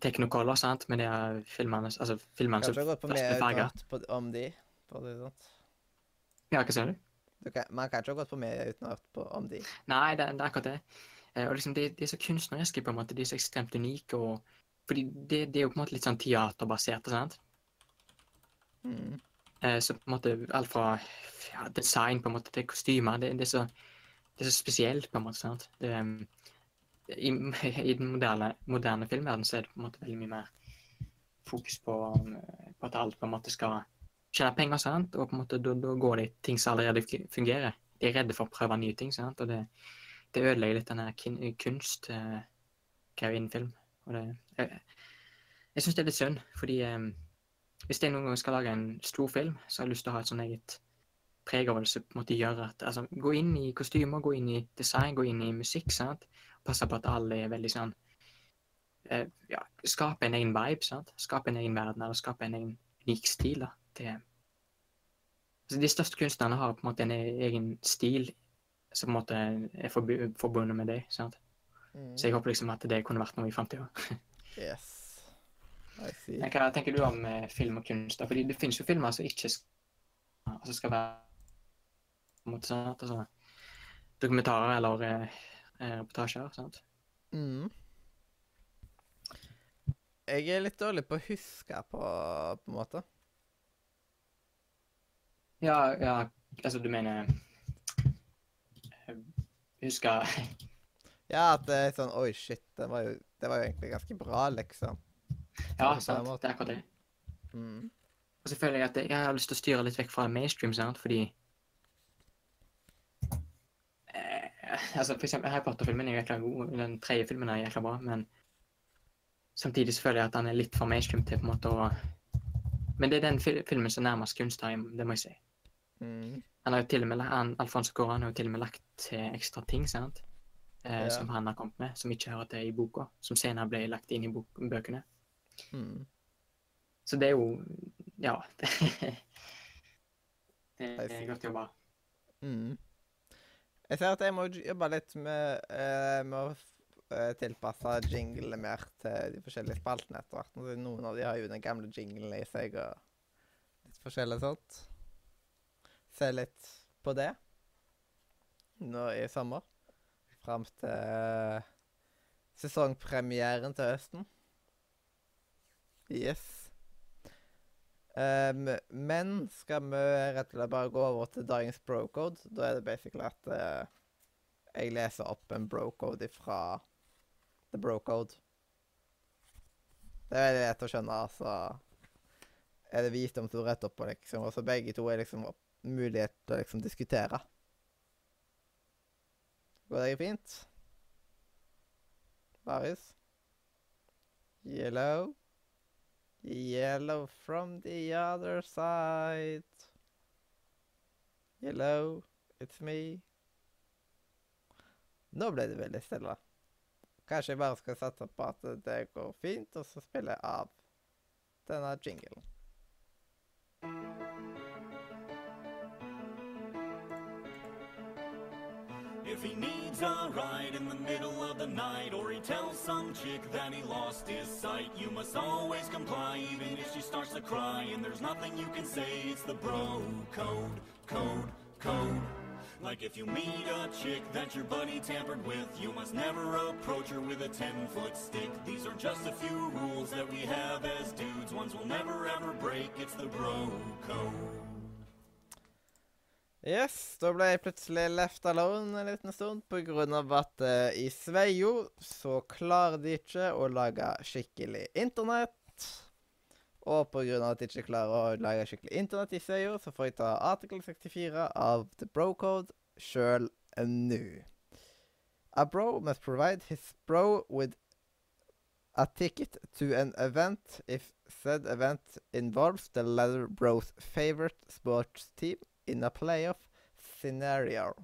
Technocolor, sant, med de filmene altså filmene som først ble farga. om de. på det sant? Ja, hva sier du? Man kan ikke ha gått på media uten å ha hørt på om de. Nei, det, det er akkurat det. Eh, og liksom, de, de er så kunstneriske, på en måte. De er så ekstremt unike. og fordi det, det er jo på en måte litt sånn teaterbasert, sant? Mm. Eh, så på en måte alt fra ja, design på en måte til kostymer, det, det, er så, det er så spesielt, på en måte. sant? Det, um, i, I den moderne, moderne filmverdenen så er det på en måte veldig mye mer fokus på, på at alt på en måte skal tjene penger, sant? og på en måte da, da går det ting som allerede fungerer. De er redde for å prøve nye ting, sant? og det, det ødelegger litt den her kunst uh, innen film. Og det, jeg jeg syns det er litt synd, fordi um, hvis jeg noen gang skal lage en stor film, så har jeg lyst til å ha et sånn eget preg over det som på en måte gjør at altså, Gå inn i kostymer, gå inn i design, gå inn i musikk. sant? Passe på at alle er veldig sånn uh, Ja, skape en egen vibe, sant? Skape en egen verden, eller skape en egen unik stil. da. Det, altså, de største kunstnerne har på en måte en e- egen stil som på en måte er forbundet med det. sant? Mm. Så jeg håper liksom at det kunne vært noe i framtida. Yes. Men Hva tenker du om eh, film og kunst? da? Fordi det finnes jo filmer som ikke skal, altså skal være på en måte sånn, at, altså, dokumentarer eller eh, eh, reportasjer. sant? Mm. Jeg er litt dårlig på å huske på, på en måte. Ja, ja, altså du mener eh, Husker Ja, at det er sånn Oi, shit, det var jo, det var jo egentlig ganske bra, liksom. Ja, sant. Det er akkurat det. Mm. Og så føler jeg at jeg har lyst til å styre litt vekk fra mainstream, sant, fordi eh, Altså, for eksempel Harry Potter-filmen er jækla god, den tredje filmen er jækla bra, men samtidig så føler jeg at han er litt for mainstream til på en måte å Men det er den fil filmen som er nærmest kunst, har jeg- det må jeg si. Mm. Han har jo til og med, han, Alfonso Coran har jo til og med lagt til ekstra ting, sant? Eh, Ja. Som han har kommet med, som ikke hører til i boka. Som senere ble lagt inn i bøkene. Mm. Så det er jo Ja. Det er godt jobba. Mm. Jeg ser at jeg må jobbe litt med, uh, med å eh, jinglene mer til de forskjellige spaltene etter hvert. Noen av de har jo den gamle jinglen i seg og litt forskjellig sånt. Se litt på det nå i sommer. Fram til sesongpremieren til høsten. Yes. Um, men skal vi rett og slett bare gå over til dagens brocode, da er det basically at uh, jeg leser opp en brocode fra The Brocode. Det er veldig lett å skjønne, altså. Er det visdomsord rett oppå, liksom. Og så begge to er liksom mulighet til å liksom diskutere. Går det fint? Marius? Yellow? Yellow from the other side. Yellow, it's me. Nå ble det veldig stille. Kanskje jeg bare skal satse på at det går fint, og så spille jeg av denne jinglen. If he needs a ride in the middle of the night, or he tells some chick that he lost his sight, you must always comply, even if she starts to cry. And there's nothing you can say, it's the bro code, code, code. Like if you meet a chick that your buddy tampered with, you must never approach her with a 10 foot stick. These are just a few rules that we have as dudes, ones we'll never ever break. It's the bro code. Yes, da ble jeg plutselig left alone en liten stund av at uh, i Sveio så klarer de ikke å lage skikkelig internett. Og av at de ikke klarer å lage skikkelig internett i Sveio, så får jeg ta artikkel 64 av The Bro Code sjøl nå. A bro must provide his bro with a ticket to an event if said event involves the latter bro's favorite sports team in a playoff scenario.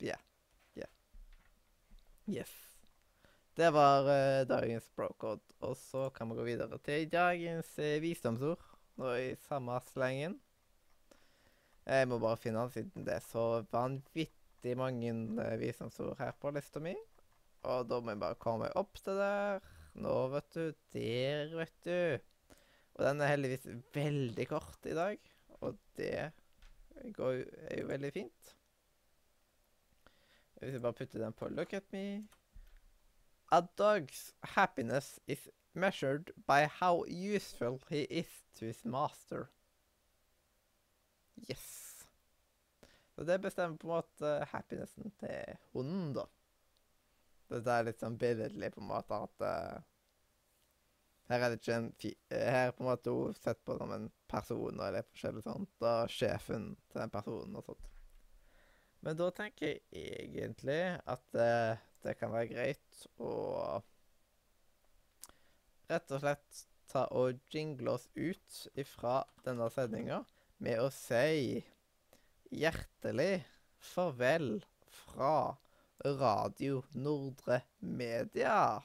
Yeah. Yeah. Yes. Det var uh, dagens brocode. Og så kan vi gå videre til dagens uh, visdomsord. Nå i samme slengen. Jeg må bare finne den siden det er så vanvittig mange uh, visdomsord her på lista mi. Og da må jeg bare komme opp til der. Nå, vet du. Der, vet du. Og den er heldigvis veldig kort i dag, og det går, er jo veldig fint. Hvis jeg bare putter den på Look at A dog's happiness is measured by how useful he is to his master. Yes. Så det bestemmer på en måte happinessen til hunden, da. Dette er litt sånn billedlig på en måte at uh, her er det ikke en fi eh, Her er på en måte hun sett på som en person eller forskjellig sånt. og sjefen til den personen og sånt. Men da tenker jeg egentlig at eh, det kan være greit å rett og slett ta og jingle oss ut ifra denne sendinga med å si hjertelig farvel fra Radio Nordre Media.